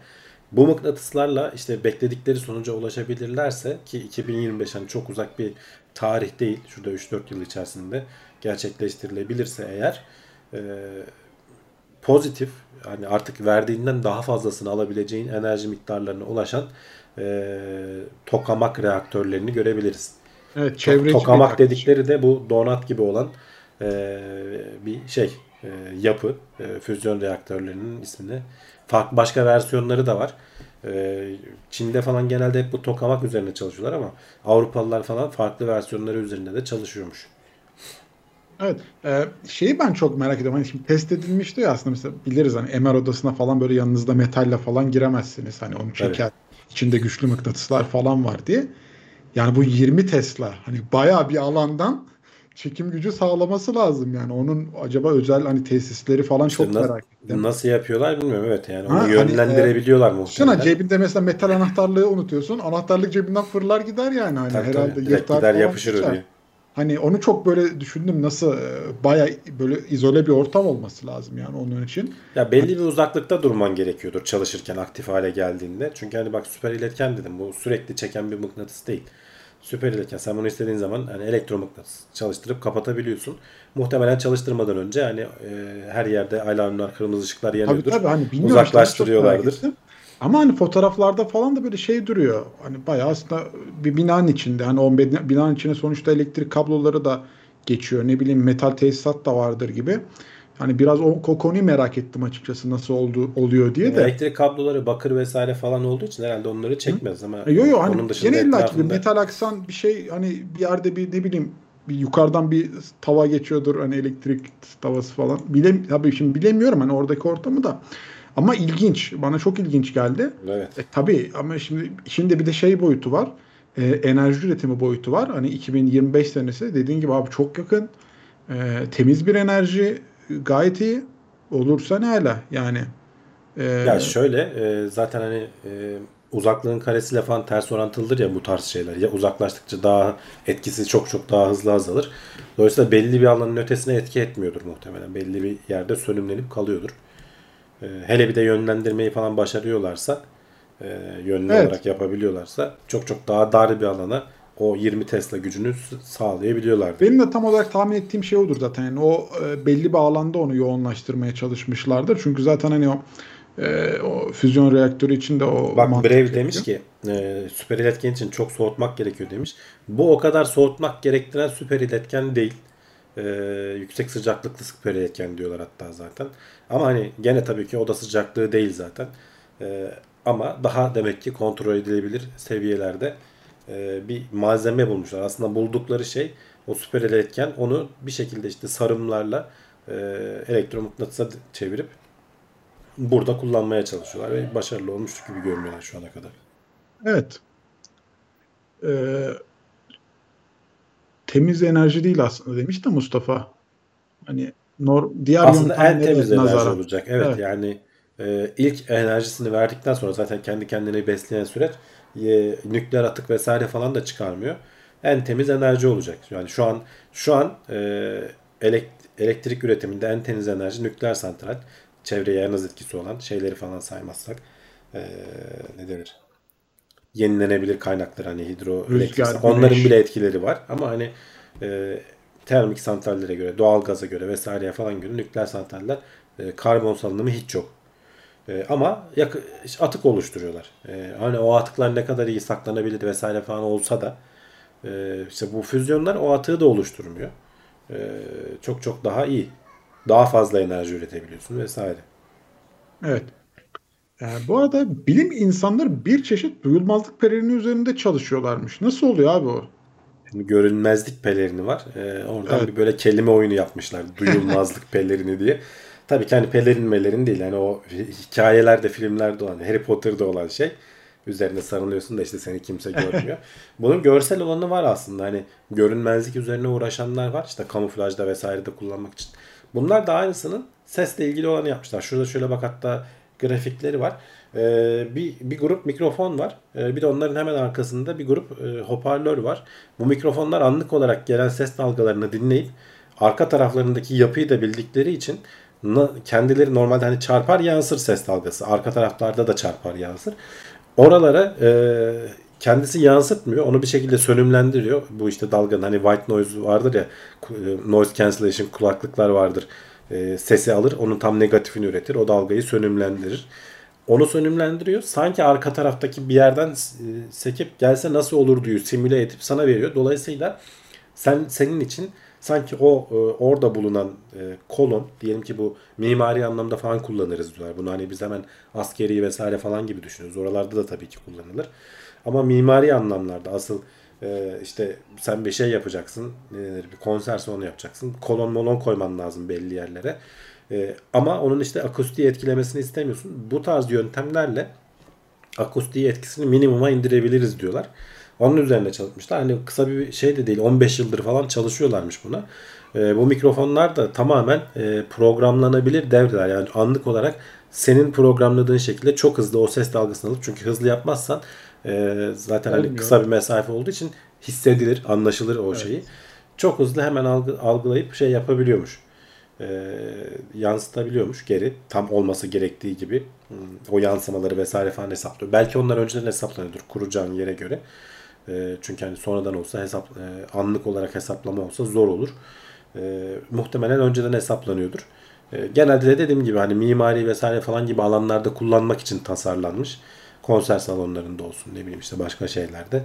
Speaker 2: Bu mıknatıslarla işte bekledikleri sonuca ulaşabilirlerse ki 2025 hani çok uzak bir tarih değil. Şurada 3-4 yıl içerisinde gerçekleştirilebilirse eğer e, pozitif hani artık verdiğinden daha fazlasını alabileceğin enerji miktarlarına ulaşan e, tokamak reaktörlerini görebiliriz.
Speaker 3: Evet çevreci
Speaker 2: tokamak dedikleri de bu donat gibi olan e, bir şey e, yapı e, füzyon reaktörlerinin ismini farklı başka versiyonları da var. E, Çin'de falan genelde hep bu tokamak üzerine çalışıyorlar ama Avrupalılar falan farklı versiyonları üzerinde de çalışıyormuş.
Speaker 3: Evet. E, şeyi ben çok merak ediyorum. Hani şimdi test edilmişti ya aslında mesela biliriz hani MR odasına falan böyle yanınızda metalle falan giremezsiniz. Hani onu çeker. içinde güçlü mıknatıslar falan var diye. Yani bu 20 Tesla hani bayağı bir alandan çekim gücü sağlaması lazım yani. Onun acaba özel hani tesisleri falan
Speaker 2: İşte
Speaker 3: çok
Speaker 2: na-
Speaker 3: merak ettim.
Speaker 2: nasıl yapıyorlar bilmiyorum. Evet yani onu
Speaker 3: hani,
Speaker 2: yönlendirebiliyorlar
Speaker 3: Düşünsene
Speaker 2: muhtemelen.
Speaker 3: cebinde mesela metal anahtarlığı unutuyorsun. Anahtarlık cebinden fırlar gider yani. Hani
Speaker 2: Tabii,
Speaker 3: herhalde
Speaker 2: tabii. Direkt gider yapışır oraya.
Speaker 3: Hani onu çok böyle düşündüm nasıl e, bayağı böyle izole bir ortam olması lazım yani onun için.
Speaker 2: Ya belli bir uzaklıkta durman gerekiyordur çalışırken aktif hale geldiğinde. Çünkü hani bak süper iletken dedim. Bu sürekli çeken bir mıknatıs değil. Süper iletken. Sen bunu istediğin zaman hani elektromıknatıs çalıştırıp kapatabiliyorsun. Muhtemelen çalıştırmadan önce hani e, her yerde alarmlar, kırmızı ışıklar
Speaker 3: Tabii
Speaker 2: yanıyordur.
Speaker 3: tabii hani bilmiyorum işte
Speaker 2: Uzaklaştırıyorlardır.
Speaker 3: ettim. Ama hani fotoğraflarda falan da böyle şey duruyor. Hani bayağı aslında bir binanın içinde. Hani o bina- binanın içine sonuçta elektrik kabloları da geçiyor. Ne bileyim metal tesisat da vardır gibi. Hani biraz o, o konuyu merak ettim açıkçası nasıl oldu oluyor diye de.
Speaker 2: Elektrik kabloları bakır vesaire falan olduğu için herhalde onları çekmez ama
Speaker 3: E, Yo yo hani gene illa ki bir metal aksan bir şey hani bir yerde bir ne bileyim bir yukarıdan bir tava geçiyordur hani elektrik tavası falan. Bile, tabii şimdi bilemiyorum hani oradaki ortamı da. Ama ilginç. Bana çok ilginç geldi.
Speaker 2: evet.
Speaker 3: E, tabii ama şimdi şimdi bir de şey boyutu var. E, enerji üretimi boyutu var. Hani 2025 senesi dediğin gibi abi çok yakın. E, temiz bir enerji gayet iyi. Olursa ne hala yani. E,
Speaker 2: Ya şöyle e, zaten hani e, uzaklığın karesiyle falan ters orantılıdır ya bu tarz şeyler. Ya uzaklaştıkça daha etkisi çok çok daha hızlı azalır. Dolayısıyla belli bir alanın ötesine etki etmiyordur muhtemelen. Belli bir yerde sönümlenip kalıyordur. E, hele bir de yönlendirmeyi falan başarıyorlarsa, e, yönlü
Speaker 3: Evet.
Speaker 2: olarak yapabiliyorlarsa çok çok daha dar bir alana o 20 Tesla gücünü s- sağlayabiliyorlardır.
Speaker 3: Benim de tam olarak tahmin ettiğim şey odur zaten. Yani o e, belli bir alanda onu yoğunlaştırmaya çalışmışlardır. Çünkü zaten hani o e, o füzyon reaktörü için de o
Speaker 2: Bak Brave demiş ki e, süper iletken için çok soğutmak gerekiyor demiş. Bu o kadar soğutmak gerektiren süper iletken değil. E, yüksek sıcaklıklı süper iletken diyorlar hatta zaten. Ama hani gene tabii ki oda sıcaklığı değil zaten. E, ama daha demek ki kontrol edilebilir seviyelerde e, bir malzeme bulmuşlar. Aslında buldukları şey o süper iletken onu bir şekilde işte sarımlarla e, elektromıknatısa çevirip burada kullanmaya çalışıyorlar ve başarılı olmuş gibi görünüyorlar şu ana kadar.
Speaker 3: Evet. E, temiz enerji değil aslında demiş de Mustafa. Hani nor diğer
Speaker 2: Aslında en temiz enerji
Speaker 3: nazaran.
Speaker 2: olacak. Evet,
Speaker 3: Evet.
Speaker 2: yani e, ilk enerjisini verdikten sonra zaten kendi kendini besleyen süreç e, nükleer atık vesaire falan da çıkarmıyor. En temiz enerji olacak. Yani şu an şu an e, elek- elektrik üretiminde en temiz enerji nükleer santral. Çevreye en az etkisi olan şeyleri falan saymazsak e, ne denir? yenilenebilir kaynaklar hani hidroelektrik
Speaker 3: Rüzgar,
Speaker 2: onların bile etkileri var ama hani e, termik santrallere göre doğalgaza göre vesaireye falan göre nükleer santraller e, karbon salınımı hiç yok. E, ama yak- atık oluşturuyorlar. E, hani o atıklar ne kadar iyi saklanabilir vesaire falan olsa da e, işte bu füzyonlar o atığı da oluşturmuyor. E, çok çok daha iyi. Daha fazla enerji üretebiliyorsun vesaire.
Speaker 3: Evet. E, bu arada bilim insanları bir çeşit duyulmazlık pelerini üzerinde çalışıyorlarmış. Nasıl oluyor abi o?
Speaker 2: Görünmezlik pelerini var. Ee, oradan
Speaker 3: Evet.
Speaker 2: bir böyle kelime oyunu yapmışlar. Duyulmazlık (laughs) pelerini diye. Tabii ki hani pelerin melerin değil. Hani o hikayelerde, filmlerde olan, Harry Potter'da olan şey. Üzerine sarılıyorsun da işte seni kimse görmüyor. (laughs) Bunun görsel olanı var aslında. Hani görünmezlik üzerine uğraşanlar var. İşte kamuflajda vesairede kullanmak için. Bunlar da aynısının sesle ilgili olanı yapmışlar. Şurada şöyle bak hatta grafikleri var. Ee, bir, bir grup mikrofon var. Ee, bir de onların hemen arkasında bir grup e, hoparlör var. Bu mikrofonlar anlık olarak gelen ses dalgalarını dinleyip arka taraflarındaki yapıyı da bildikleri için kendileri normalde hani çarpar yansır ses dalgası. Arka taraflarda da çarpar yansır. Oralara e, kendisi yansıtmıyor. Onu bir şekilde sönümlendiriyor. Bu işte dalganın hani white noise vardır ya e, noise cancellation kulaklıklar vardır. E, sesi alır. Onun tam negatifini üretir. O dalgayı sönümlendirir. Onu sönümlendiriyor. Sanki arka taraftaki bir yerden e, sekip gelse nasıl olur diyor. Simüle edip sana veriyor. Dolayısıyla sen senin için sanki o e, orada bulunan e, kolon diyelim ki bu mimari anlamda falan kullanırız diyorlar. Bunu hani biz hemen askeri vesaire falan gibi düşünüyoruz. Oralarda da tabii ki kullanılır. Ama mimari anlamlarda asıl e, işte sen bir şey yapacaksın. Ne denir, bir konser salonu yapacaksın. Kolon molon koyman lazım belli yerlere. Ee, ama onun işte akustiği etkilemesini istemiyorsun. Bu tarz yöntemlerle akustiği etkisini minimuma indirebiliriz diyorlar. Onun üzerine çalışmışlar. Hani kısa bir şey de değil. 15 yıldır falan çalışıyorlarmış buna. Ee, bu mikrofonlar da tamamen e, programlanabilir devreler. Yani anlık olarak senin programladığın şekilde çok hızlı o ses dalgasını alıp çünkü hızlı yapmazsan e, zaten hani
Speaker 3: Olmuyor.
Speaker 2: kısa bir mesafe olduğu için hissedilir, anlaşılır o şeyi. Çok hızlı hemen algı, algılayıp şey yapabiliyormuş. E, yansıtabiliyormuş geri. Tam olması gerektiği gibi. Hmm, O yansımaları vesaire falan hesaplıyor. Belki onlar önceden hesaplanıyordur kuracağın yere göre. E, çünkü hani sonradan olsa hesap e, anlık olarak hesaplama olsa zor olur. E, muhtemelen önceden hesaplanıyordur. Genelde de dediğim gibi hani mimari vesaire falan gibi alanlarda kullanmak için tasarlanmış. Konser salonlarında olsun ne bileyim işte başka şeylerde.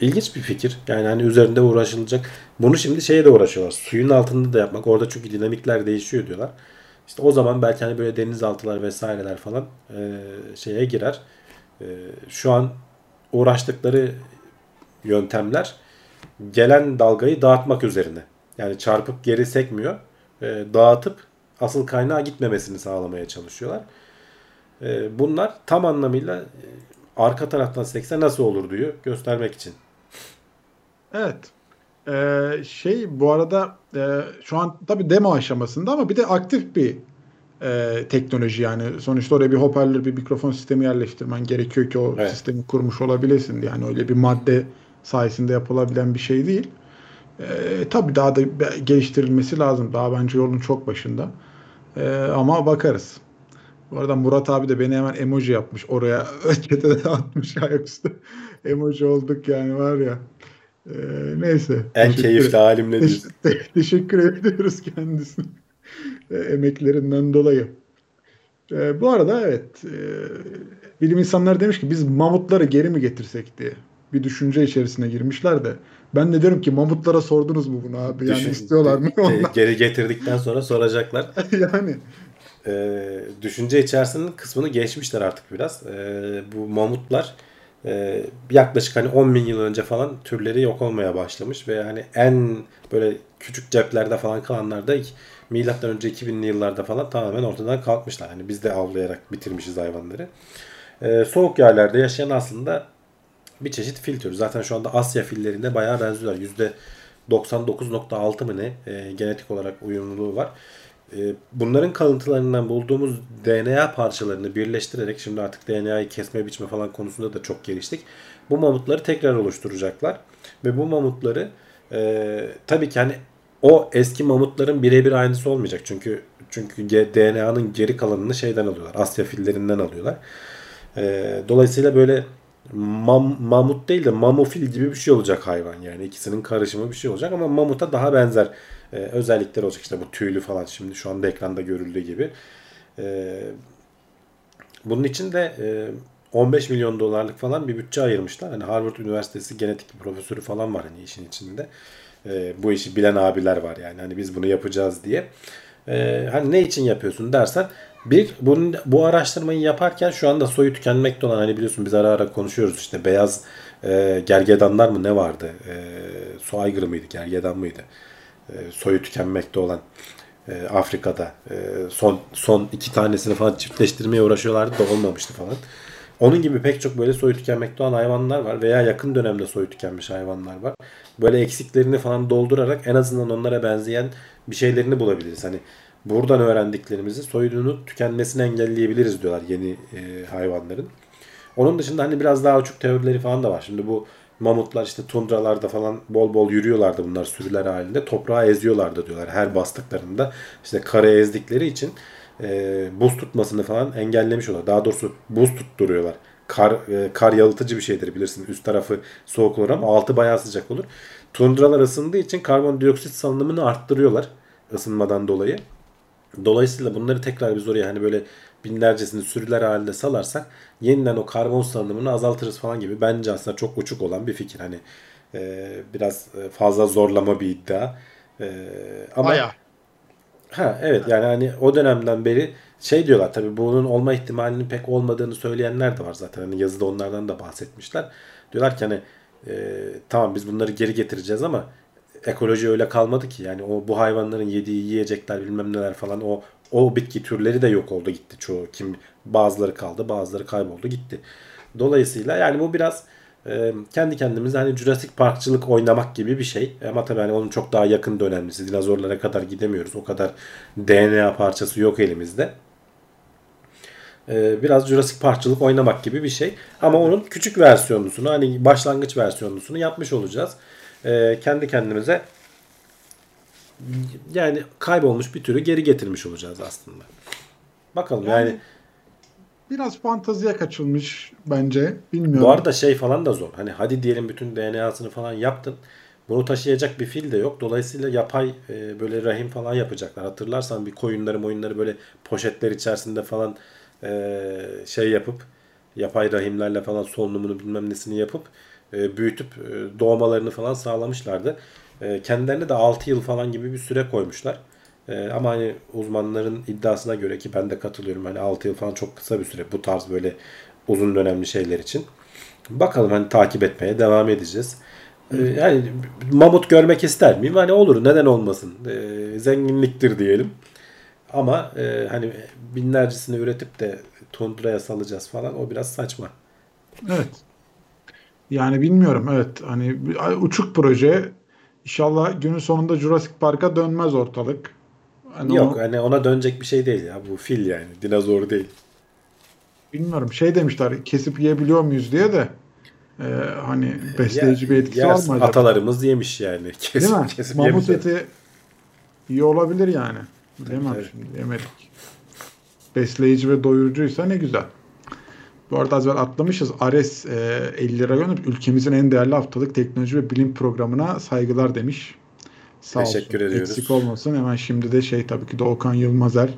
Speaker 2: İlginç bir fikir. Yani hani üzerinde uğraşılacak. Bunu şimdi şeye de uğraşıyorlar. Suyun altında da yapmak. Orada çünkü dinamikler değişiyor diyorlar. İşte o zaman belki hani böyle denizaltılar vesaireler falan şeye girer. Şu an uğraştıkları yöntemler gelen dalgayı dağıtmak üzerine. Yani çarpıp geri sekmiyor. E, dağıtıp asıl kaynağa gitmemesini sağlamaya çalışıyorlar. E, bunlar tam anlamıyla e, arka taraftan sekse nasıl olur diyor göstermek için.
Speaker 3: Evet. Ee, şey bu arada e, şu an tabii demo aşamasında ama bir de aktif bir e, teknoloji yani sonuçta oraya bir hoparlör bir mikrofon sistemi yerleştirmen gerekiyor ki o
Speaker 2: Evet.
Speaker 3: sistemi kurmuş olabilesin yani öyle bir madde sayesinde yapılabilen bir şey değil. E, tabii daha da geliştirilmesi lazım. Daha bence yolun çok başında. E, ama bakarız. Bu arada Murat abi de beni hemen emoji yapmış. Oraya (laughs) çetede atmış ayaküstü. Emoji olduk yani var ya. E, neyse.
Speaker 2: En
Speaker 3: Teşekkür-
Speaker 2: keyifli halimle
Speaker 3: te- teşekkür ediyoruz kendisine. E, emeklerinden dolayı. E, bu arada evet e, bilim insanları demiş ki biz mamutları geri mi getirsek diye bir düşünce içerisine girmişler de ben de diyorum ki mamutlara sordunuz mu bunu abi yani
Speaker 2: Düşün-
Speaker 3: istiyorlar mı (laughs) onlar
Speaker 2: Geri getirdikten sonra soracaklar. (laughs)
Speaker 3: yani
Speaker 2: e, düşünce içerisinin kısmını geçmişler artık biraz. E, bu mamutlar e, yaklaşık hani 10 bin yıl önce falan türleri yok olmaya başlamış ve hani en böyle küçük ceplerde falan kalanlar da milattan önce 2000'li yıllarda falan tamamen ortadan kalkmışlar. Hani biz de avlayarak bitirmişiz hayvanları. E, soğuk yerlerde yaşayan aslında bir çeşit fil türü. Zaten şu anda Asya fillerine bayağı benziyorlar. %99.6 mı ne e, genetik olarak uyumluluğu var. E, bunların kalıntılarından bulduğumuz DNA parçalarını birleştirerek şimdi artık DNA'yı kesme biçme falan konusunda da çok geliştik. Bu mamutları tekrar oluşturacaklar. Ve bu mamutları e, tabii ki hani o eski mamutların birebir aynısı olmayacak. Çünkü çünkü DNA'nın geri kalanını şeyden alıyorlar. Asya fillerinden alıyorlar. E, dolayısıyla böyle mam- mamut değil de mamofil gibi bir şey olacak hayvan yani ikisinin karışımı bir şey olacak ama mamuta daha benzer e, özellikler olacak işte bu tüylü falan şimdi şu anda ekranda görüldüğü gibi. E, bunun için de e, 15 milyon dolarlık falan bir bütçe ayırmışlar. Hani Harvard Üniversitesi genetik profesörü falan var hani işin içinde. E, bu işi bilen abiler var yani hani biz bunu yapacağız diye. E, hani ne için yapıyorsun dersen bir bunun, bu araştırmayı yaparken şu anda soyu tükenmekte olan hani biliyorsun biz ara ara konuşuyoruz işte beyaz e, gergedanlar mı ne vardı? E, su aygırı mıydı? Gergedan mıydı? E, soyu tükenmekte olan e, Afrika'da e, son son iki tanesini falan çiftleştirmeye uğraşıyorlardı da olmamıştı falan. Onun gibi pek çok böyle soyu tükenmekte olan hayvanlar var veya yakın dönemde soyu tükenmiş hayvanlar var. Böyle eksiklerini falan doldurarak en azından onlara benzeyen bir şeylerini bulabiliriz. Hani buradan öğrendiklerimizi soyunun tükenmesini engelleyebiliriz diyorlar yeni e, hayvanların. Onun dışında hani biraz daha uçuk teorileri falan da var. Şimdi bu mamutlar işte tundralarda falan bol bol yürüyorlardı bunlar sürüler halinde. Toprağı eziyorlardı diyorlar her bastıklarında. işte kare ezdikleri için e, buz tutmasını falan engellemiş oluyor. Daha doğrusu buz tutturuyorlar. Kar, e, kar yalıtıcı bir şeydir bilirsin. Üst tarafı soğuk olur ama altı bayağı sıcak olur. Tundralar ısındığı için karbondioksit salınımını arttırıyorlar ısınmadan dolayı. Dolayısıyla bunları tekrar biz oraya hani böyle binlercesini sürüler halinde salarsak yeniden o karbon salınımını azaltırız falan gibi bence aslında çok uçuk olan bir fikir. Hani e, biraz fazla zorlama bir iddia. E, ama
Speaker 3: Bayağı.
Speaker 2: Ha evet yani hani o dönemden beri şey diyorlar tabii bunun olma ihtimalinin pek olmadığını söyleyenler de var zaten. Hani yazıda onlardan da bahsetmişler. Diyorlar ki hani e, tamam biz bunları geri getireceğiz ama ekoloji öyle kalmadı ki. Yani o bu hayvanların yediği yiyecekler bilmem neler falan o o bitki türleri de yok oldu gitti çoğu. Kim bazıları kaldı, bazıları kayboldu gitti. Dolayısıyla yani bu biraz e, kendi kendimize hani Jurassic Parkçılık oynamak gibi bir şey. Ama tabii hani onun çok daha yakın dönemlisi. Dinozorlara kadar gidemiyoruz. O kadar DNA parçası yok elimizde. E, biraz Jurassic Parkçılık oynamak gibi bir şey. Ama onun küçük versiyonlusunu hani başlangıç versiyonlusunu yapmış olacağız. E, kendi kendimize yani kaybolmuş bir türü geri getirmiş olacağız aslında. Bakalım yani,
Speaker 3: Yani Biraz fantaziye kaçılmış bence. Bilmiyorum.
Speaker 2: bu arada şey falan da zor. Hani hadi diyelim bütün DNA'sını falan yaptın. Bunu taşıyacak bir fil de yok. Dolayısıyla yapay e, böyle rahim falan yapacaklar. Hatırlarsan bir koyunları oyunları böyle poşetler içerisinde falan e, şey yapıp yapay rahimlerle falan solunumunu bilmem nesini yapıp e, büyütüp e, doğmalarını falan sağlamışlardı. E, kendilerine de 6 yıl falan gibi bir süre koymuşlar. E, ama hani uzmanların iddiasına göre ki ben de katılıyorum. Hani 6 yıl falan çok kısa bir süre bu tarz böyle uzun dönemli şeyler için. Bakalım hani takip etmeye devam edeceğiz. E, yani mamut görmek ister miyim? Hani olur neden olmasın. E, zenginliktir diyelim. Ama e, hani binlercesini üretip de tundraya salacağız falan o biraz saçma.
Speaker 3: Evet. Yani bilmiyorum. Evet. Hani uçuk proje. İnşallah günün sonunda Jurassic Park'a dönmez ortalık. Hani
Speaker 2: Yok
Speaker 3: o-
Speaker 2: hani ona dönecek bir şey değil ya. Bu fil yani. Dinozor değil.
Speaker 3: bilmiyorum. Şey demişler kesip yiyebiliyor muyuz diye de e, hani besleyici
Speaker 2: Ya-
Speaker 3: bir etkisi var mı acaba?
Speaker 2: Atalarımız yemiş yani. (laughs) Kesip,
Speaker 3: Değil mi?
Speaker 2: kesip
Speaker 3: Mamut eti iyi olabilir yani. Bilemem
Speaker 2: tabii.
Speaker 3: şimdi yemedik. Besleyici ve doyurucuysa ne güzel. Bu arada az evvel atlamışız. Ares e, 50 lira gönderip ülkemizin en değerli haftalık teknoloji ve bilim programına saygılar demiş. Sağ
Speaker 2: Teşekkür
Speaker 3: olsun.
Speaker 2: ediyoruz.
Speaker 3: Eksik olmasın. Hemen şimdi de şey tabii ki de Okan Yılmazer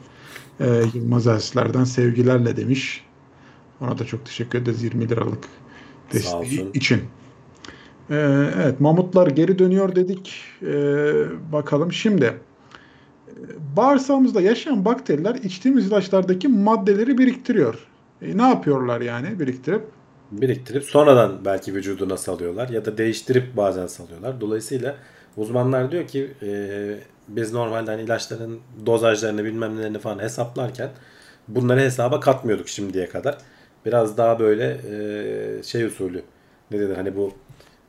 Speaker 3: e, Yılmaz Ersler'den sevgilerle demiş. Ona da çok teşekkür ederiz 20 liralık desteği için. Ee, evet mamutlar geri dönüyor dedik. Ee, bakalım şimdi. Bağırsağımızda yaşayan bakteriler içtiğimiz ilaçlardaki maddeleri biriktiriyor. E, ne yapıyorlar yani biriktirip?
Speaker 2: biriktirip sonradan belki vücuduna salıyorlar ya da değiştirip bazen salıyorlar. Dolayısıyla uzmanlar diyor ki e, biz normalde hani ilaçların dozajlarını bilmem nelerini falan hesaplarken bunları hesaba katmıyorduk şimdiye kadar. Biraz daha böyle e, şey usulü ne denir hani bu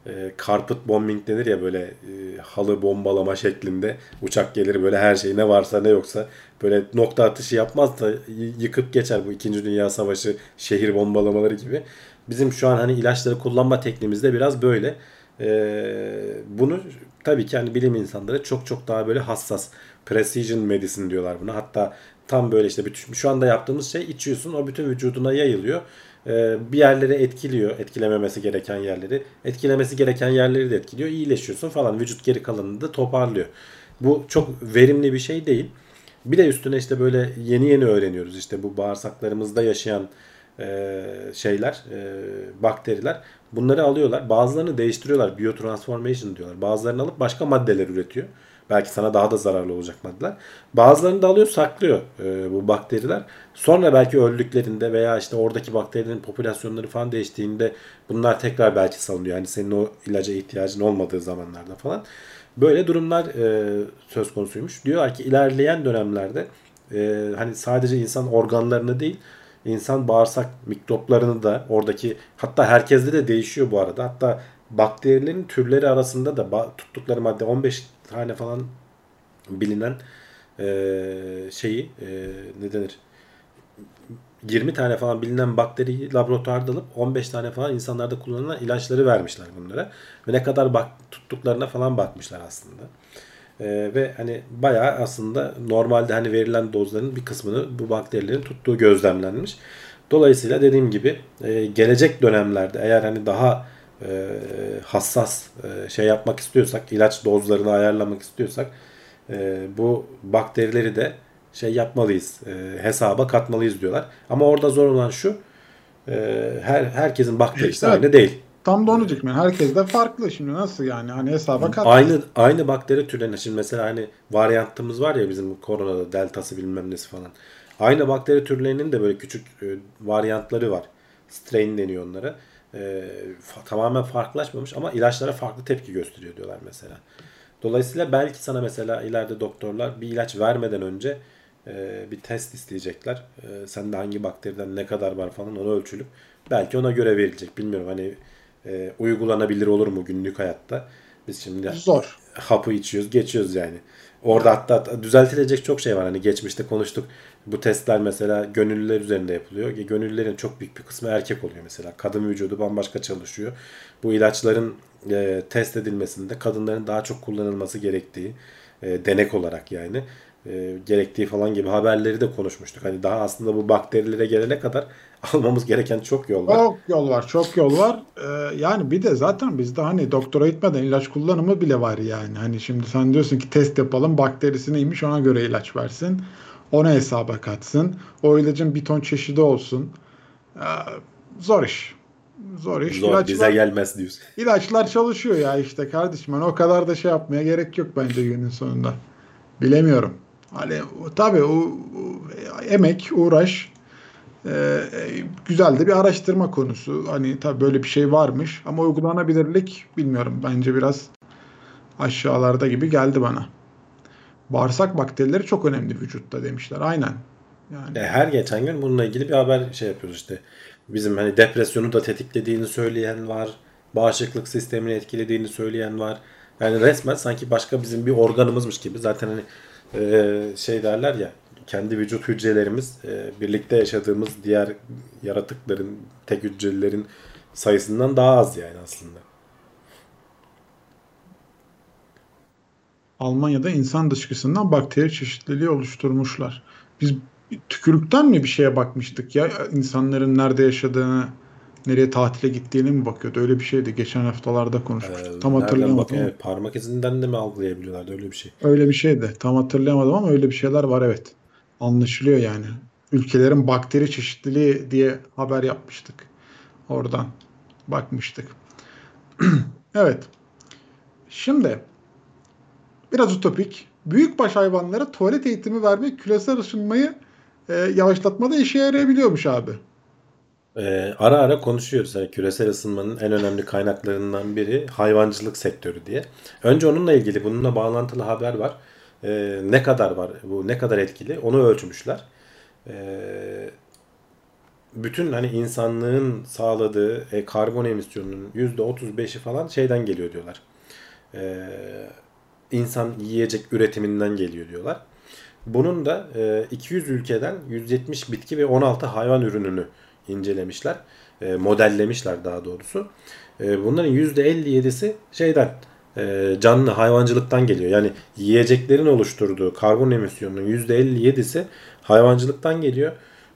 Speaker 2: e, carpet bombing denir ya böyle e, halı bombalama şeklinde uçak gelir böyle her şey ne varsa ne yoksa böyle nokta atışı yapmaz da yıkıp geçer bu 2. Dünya Savaşı şehir bombalamaları gibi. Bizim şu an hani ilaçları kullanma tekniğimizde biraz böyle. E, bunu tabii ki hani bilim insanları çok çok daha böyle hassas precision medicine diyorlar buna. Hatta tam böyle işte bütün, şu anda yaptığımız şey içiyorsun o bütün vücuduna yayılıyor. Ee, bir yerleri etkiliyor. Etkilememesi gereken yerleri. Etkilemesi gereken yerleri de etkiliyor. İyileşiyorsun falan. Vücut geri kalanını da toparlıyor. Bu çok verimli bir şey değil. Bir de üstüne işte böyle yeni yeni öğreniyoruz. İşte bu bağırsaklarımızda yaşayan e, şeyler, e, bakteriler. Bunları alıyorlar. Bazılarını değiştiriyorlar. Biotransformation diyorlar. Bazılarını alıp başka maddeler üretiyor. Belki sana daha da zararlı olacak maddeler. Bazılarını da alıyor saklıyor e, bu bakteriler. Sonra belki öldüklerinde veya işte oradaki bakterilerin popülasyonları falan değiştiğinde bunlar tekrar belki salınıyor. Yani senin o ilaca ihtiyacın olmadığı zamanlarda falan. Böyle durumlar e, söz konusuymuş. Diyorlar ki ilerleyen dönemlerde e, hani sadece insan organlarını değil insan bağırsak mikroplarını da oradaki hatta herkeste de değişiyor bu arada. Hatta bakterilerin türleri arasında da tuttukları madde 15 tane falan bilinen e, şeyi e, ne denir 20 tane falan bilinen bakteriyi laboratuvarda alıp 15 tane falan insanlarda kullanılan ilaçları vermişler bunlara. Ve ne kadar bak tuttuklarına falan bakmışlar aslında. Ee, ve hani bayağı aslında normalde hani verilen dozların bir kısmını bu bakterilerin tuttuğu gözlemlenmiş. Dolayısıyla dediğim gibi e, gelecek dönemlerde eğer hani daha e, hassas e, şey yapmak istiyorsak, ilaç dozlarını ayarlamak istiyorsak e, bu bakterileri de şey yapmalıyız, e, hesaba katmalıyız diyorlar. Ama orada zor olan şu, e, her herkesin bakterisi
Speaker 3: Evet.
Speaker 2: aynı değil.
Speaker 3: Tam da onu diyecektim. Yani herkes de farklı şimdi nasıl yani hani hesaba kat.
Speaker 2: Aynı aynı bakteri türlerine şimdi mesela hani varyantımız var ya bizim koronada deltası bilmem nesi falan. Aynı bakteri türlerinin de böyle küçük e, varyantları var. Strain deniyor onlara. E, fa- tamamen farklılaşmamış ama ilaçlara farklı tepki gösteriyor diyorlar mesela. Dolayısıyla belki sana mesela ileride doktorlar bir ilaç vermeden önce e, bir test isteyecekler. E, sende hangi bakteriden ne kadar var falan onu ölçülüp belki ona göre verilecek. Bilmiyorum hani e, uygulanabilir olur mu günlük hayatta? Biz şimdi
Speaker 3: Zor.
Speaker 2: hapı içiyoruz, geçiyoruz yani. Orada hatta düzeltilecek çok şey var. Hani geçmişte konuştuk. Bu testler mesela gönüllüler üzerinde yapılıyor. Gönüllülerin çok büyük bir kısmı erkek oluyor mesela. Kadın vücudu bambaşka çalışıyor. Bu ilaçların e, test edilmesinde kadınların daha çok kullanılması gerektiği e, denek olarak yani e, gerektiği falan gibi haberleri de konuşmuştuk. Hani daha aslında bu bakterilere gelene kadar (laughs) almamız gereken çok yol var.
Speaker 3: Çok yol var, çok yol var. Ee, yani bir de zaten bizde hani doktora gitmeden ilaç kullanımı bile var yani. Hani şimdi sen diyorsun ki test yapalım, bakterisi neymiş ona göre ilaç versin. Ona hesaba katsın. O ilacın bir ton çeşidi olsun. Ee, zor iş. Zor iş.
Speaker 2: Zor
Speaker 3: İlaçlar-
Speaker 2: bize gelmez diyorsun.
Speaker 3: İlaçlar çalışıyor ya işte kardeşim. Hani o kadar da şey yapmaya gerek yok bence günün sonunda. Bilemiyorum. Hani tabii o, o emek, uğraş e, e, güzel de bir araştırma konusu. Hani tabii böyle bir şey varmış ama uygulanabilirlik bilmiyorum. Bence biraz aşağılarda gibi geldi bana. Bağırsak bakterileri çok önemli vücutta demişler. Aynen. Yani
Speaker 2: E, her geçen gün bununla ilgili bir haber şey yapıyoruz işte. Bizim hani depresyonu da tetiklediğini söyleyen var. Bağışıklık sistemini etkilediğini söyleyen var. Yani resmen sanki başka bizim bir organımızmış gibi. Zaten hani e, şey derler ya kendi vücut hücrelerimiz e, birlikte yaşadığımız diğer yaratıkların, tek hücrelerin sayısından daha az yani aslında.
Speaker 3: Almanya'da insan dışkısından bakteri çeşitliliği oluşturmuşlar. Biz tükürükten mi bir şeye bakmıştık ya? İnsanların nerede yaşadığını, nereye tatile gittiğini mi bakıyordu? Öyle bir şeydi. Geçen haftalarda konuşmuştuk.
Speaker 2: E,
Speaker 3: Tam hatırlayamadım.
Speaker 2: bak- evet, parmak izinden de mi algılayabiliyorlardı öyle bir şey.
Speaker 3: Öyle bir şeydi. Tam hatırlayamadım ama öyle bir şeyler var evet. Anlaşılıyor yani. Ülkelerin bakteri çeşitliliği diye haber yapmıştık. Oradan bakmıştık. (clears throat) Evet. Şimdi biraz utopik. Büyükbaş hayvanlara tuvalet eğitimi vermek küresel ısınmayı e, yavaşlatmada işe yarayabiliyormuş abi.
Speaker 2: Ee, ara ara konuşuyoruz. Hani küresel ısınmanın en önemli kaynaklarından biri hayvancılık sektörü diye. Önce onunla ilgili bununla bağlantılı haber var. Ee, ne kadar var bu ne kadar etkili onu ölçmüşler. Ee, bütün hani insanlığın sağladığı e, karbon emisyonunun %35'i falan şeyden geliyor diyorlar. Ee, insan yiyecek üretiminden geliyor diyorlar. Bunun da e, 200 ülkeden 170 bitki ve 16 hayvan ürününü incelemişler. E, modellemişler daha doğrusu. E, bunların %57'si şeyden e, canlı hayvancılıktan geliyor. Yani yiyeceklerin oluşturduğu karbon emisyonunun %57'si hayvancılıktan geliyor.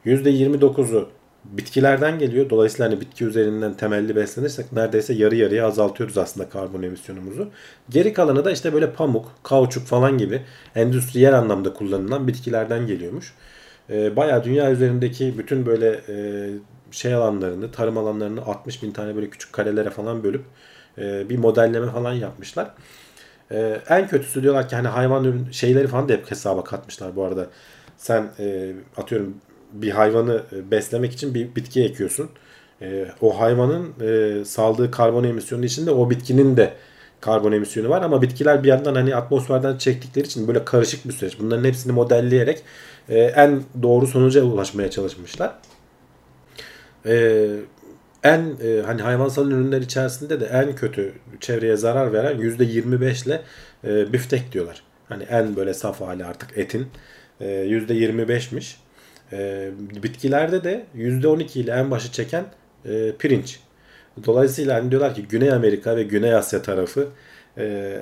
Speaker 2: %29'u bitkilerden geliyor. Dolayısıyla hani bitki üzerinden temelli beslenirsek neredeyse yarı yarıya azaltıyoruz aslında karbon emisyonumuzu. Geri kalanı da işte böyle pamuk, kauçuk falan gibi endüstriyel anlamda kullanılan bitkilerden geliyormuş. E, bayağı dünya üzerindeki bütün böyle e, şey alanlarını, tarım alanlarını 60 bin tane böyle küçük karelere falan bölüp e, bir modelleme falan yapmışlar. E, en kötüsü diyorlar ki hani hayvan ürün şeyleri falan da hep hesaba katmışlar bu arada. Sen e, atıyorum bir hayvanı e, beslemek için bir bitki ekiyorsun. E, o hayvanın e, saldığı karbon emisyonu içinde o bitkinin de karbon emisyonu var ama bitkiler bir yandan hani atmosferden çektikleri için böyle karışık bir süreç. Bunların hepsini modelleyerek e, en doğru sonuca ulaşmaya çalışmışlar. E, en e, hani hayvansal ürünler içerisinde de en kötü çevreye zarar veren %25 ile e, büftek diyorlar. Hani en böyle saf hali artık etin e, %25'miş. E, bitkilerde de %12 ile en başı çeken e, pirinç. Dolayısıyla hani diyorlar ki Güney Amerika ve Güney Asya tarafı e,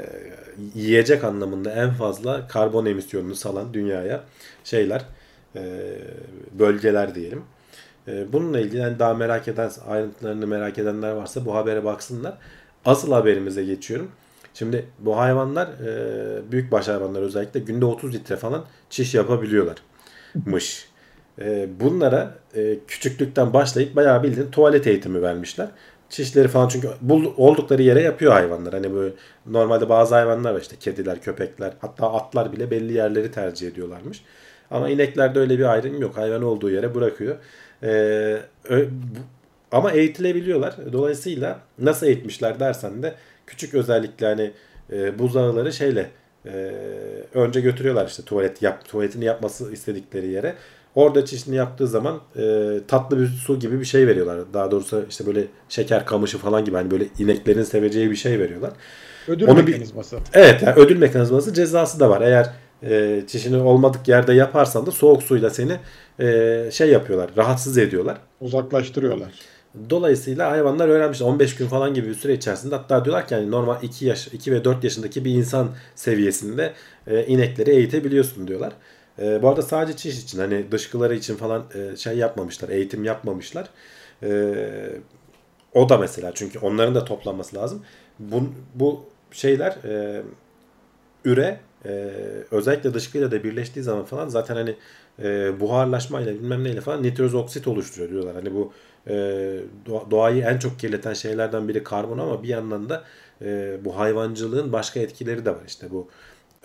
Speaker 2: yiyecek anlamında en fazla karbon emisyonunu salan dünyaya şeyler e, bölgeler diyelim. E, bununla ilgili yani daha merak eden ayrıntılarını merak edenler varsa bu habere baksınlar. Asıl haberimize geçiyorum. Şimdi bu hayvanlar e, büyükbaş hayvanlar özellikle günde 30 litre falan çiş yapabiliyorlarmış. E, bunlara e, küçüklükten başlayıp bayağı bildiğin tuvalet eğitimi vermişler. Çişleri falan çünkü bul, oldukları yere yapıyor hayvanlar. Hani böyle normalde bazı hayvanlar var işte kediler, köpekler hatta atlar bile belli yerleri tercih ediyorlarmış. Ama ineklerde öyle bir ayrım yok. Hayvan olduğu yere bırakıyor. Ee, Ama eğitilebiliyorlar. Dolayısıyla nasıl eğitmişler dersen de küçük özellikle hani e, buzağıları şeyle e, önce götürüyorlar işte tuvalet yap tuvaletini yapması istedikleri yere. Orada çişini yaptığı zaman e, tatlı bir su gibi bir şey veriyorlar. Daha doğrusu işte böyle şeker kamışı falan gibi hani böyle ineklerin seveceği bir şey veriyorlar.
Speaker 3: Ödül
Speaker 2: Onu bir-
Speaker 3: mekanizması.
Speaker 2: Evet yani ödül mekanizması cezası da var. Eğer e, çişini olmadık yerde yaparsan da soğuk suyla seni e, şey yapıyorlar. Rahatsız ediyorlar.
Speaker 3: Uzaklaştırıyorlar.
Speaker 2: Dolayısıyla hayvanlar öğrenmiş 15 gün falan gibi bir süre içerisinde hatta diyorlar ki yani normal 2 yaş 2 ve 4 yaşındaki bir insan seviyesinde e, inekleri eğitebiliyorsun diyorlar. E, bu arada sadece çiş için hani dışkıları için falan e, şey yapmamışlar, eğitim yapmamışlar. E, o da mesela çünkü onların da toplanması lazım. Bu, bu şeyler e, üre e, özellikle dışkıyla da birleştiği zaman falan zaten hani e, buharlaşmayla bilmem neyle falan nitroz oksit oluşturuyor diyorlar. Hani bu e, doğa- doğayı en çok kirleten şeylerden biri karbon ama bir yandan da e, bu hayvancılığın başka etkileri de var. İşte bu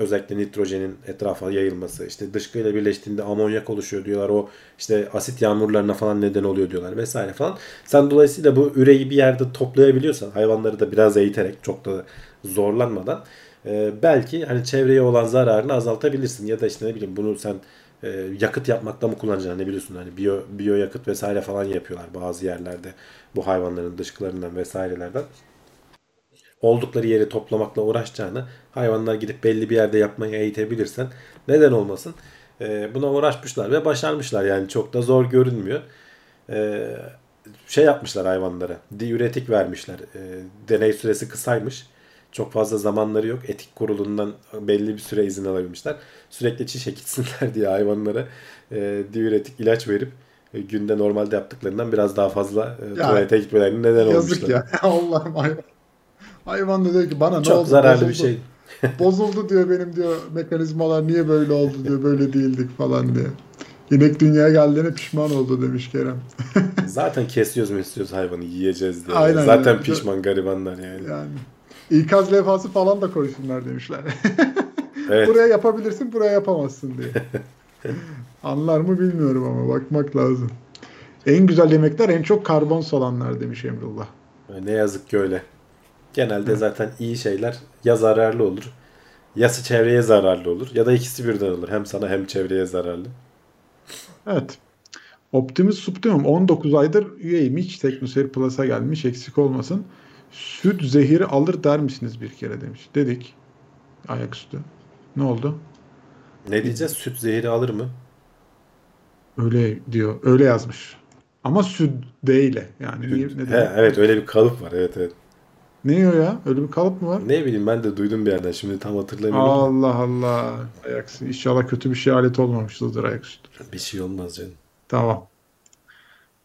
Speaker 2: özellikle nitrojenin etrafa yayılması, işte dışkıyla birleştiğinde amonyak oluşuyor diyorlar. O işte asit yağmurlarına falan neden oluyor diyorlar vesaire falan. Sen dolayısıyla bu üreyi bir yerde toplayabiliyorsan hayvanları da biraz eğiterek çok da zorlanmadan e, belki hani çevreye olan zararını azaltabilirsin ya da işte ne bileyim bunu sen e, yakıt yapmakta mı kullanacaksın ne biliyorsun hani biyo, biyo yakıt vesaire falan yapıyorlar bazı yerlerde bu hayvanların dışkılarından vesairelerden oldukları yeri toplamakla uğraşacağını hayvanlar gidip belli bir yerde yapmaya eğitebilirsen neden olmasın E, buna uğraşmışlar ve başarmışlar yani çok da zor görünmüyor E, şey yapmışlar hayvanlara diüretik vermişler E, deney süresi kısaymış çok fazla zamanları yok. Etik kurulundan belli bir süre izin alabilmişler. Sürekli çişe gitsinler (laughs) diye hayvanlara e, diüretik ilaç verip e, günde normalde yaptıklarından biraz daha fazla e, tuvalete gitmelerine neden
Speaker 3: Yazık
Speaker 2: olmuşlar.
Speaker 3: ya. (laughs) Allah'ım hayvan. Hayvan da diyor ki bana ne
Speaker 2: Çok
Speaker 3: oldu?
Speaker 2: zararlı bir
Speaker 3: Bozuldu.
Speaker 2: şey. (laughs)
Speaker 3: Bozuldu diyor benim diyor mekanizmalar niye böyle oldu diyor böyle değildik falan diye. İnek dünyaya geldiğine pişman oldu demiş Kerem. (laughs)
Speaker 2: Zaten kesiyoruz mu istiyoruz hayvanı yiyeceğiz diye.
Speaker 3: Aynen
Speaker 2: Zaten
Speaker 3: öyle.
Speaker 2: pişman garibanlar yani.
Speaker 3: Yani ikaz levhası falan da koysunlar demişler. (laughs)
Speaker 2: Evet.
Speaker 3: buraya yapabilirsin buraya yapamazsın diye. Anlar mı bilmiyorum ama bakmak lazım. En güzel yemekler en çok karbon salanlar demiş Emrullah.
Speaker 2: Ne yazık ki öyle. Genelde zaten iyi şeyler ya zararlı olur ya çevreye zararlı olur ya da ikisi birden olur. Hem sana hem çevreye zararlı.
Speaker 3: Evet. Optimus Subtimum 19 aydır üyeyim. Hiç TeknoSeyir Plus'a gelmiş. Eksik olmasın. Süt zehiri alır der misiniz bir kere demiş. Dedik. Ayaküstü. Ne oldu?
Speaker 2: Ne diyeceğiz? Süt zehri alır mı?
Speaker 3: Öyle diyor. Öyle yazmış. Ama süt değil. Yani niye, ne,
Speaker 2: He,
Speaker 3: demek?
Speaker 2: evet öyle bir kalıp var. Evet evet.
Speaker 3: Ne diyor ya? Öyle bir kalıp mı var?
Speaker 2: Ne bileyim ben de duydum bir yerden. Şimdi tam hatırlamıyorum.
Speaker 3: Allah Allah. Ayaküstü. İnşallah kötü bir şey alet olmamışızdır ayaküstü.
Speaker 2: Bir şey olmaz canım.
Speaker 3: Tamam.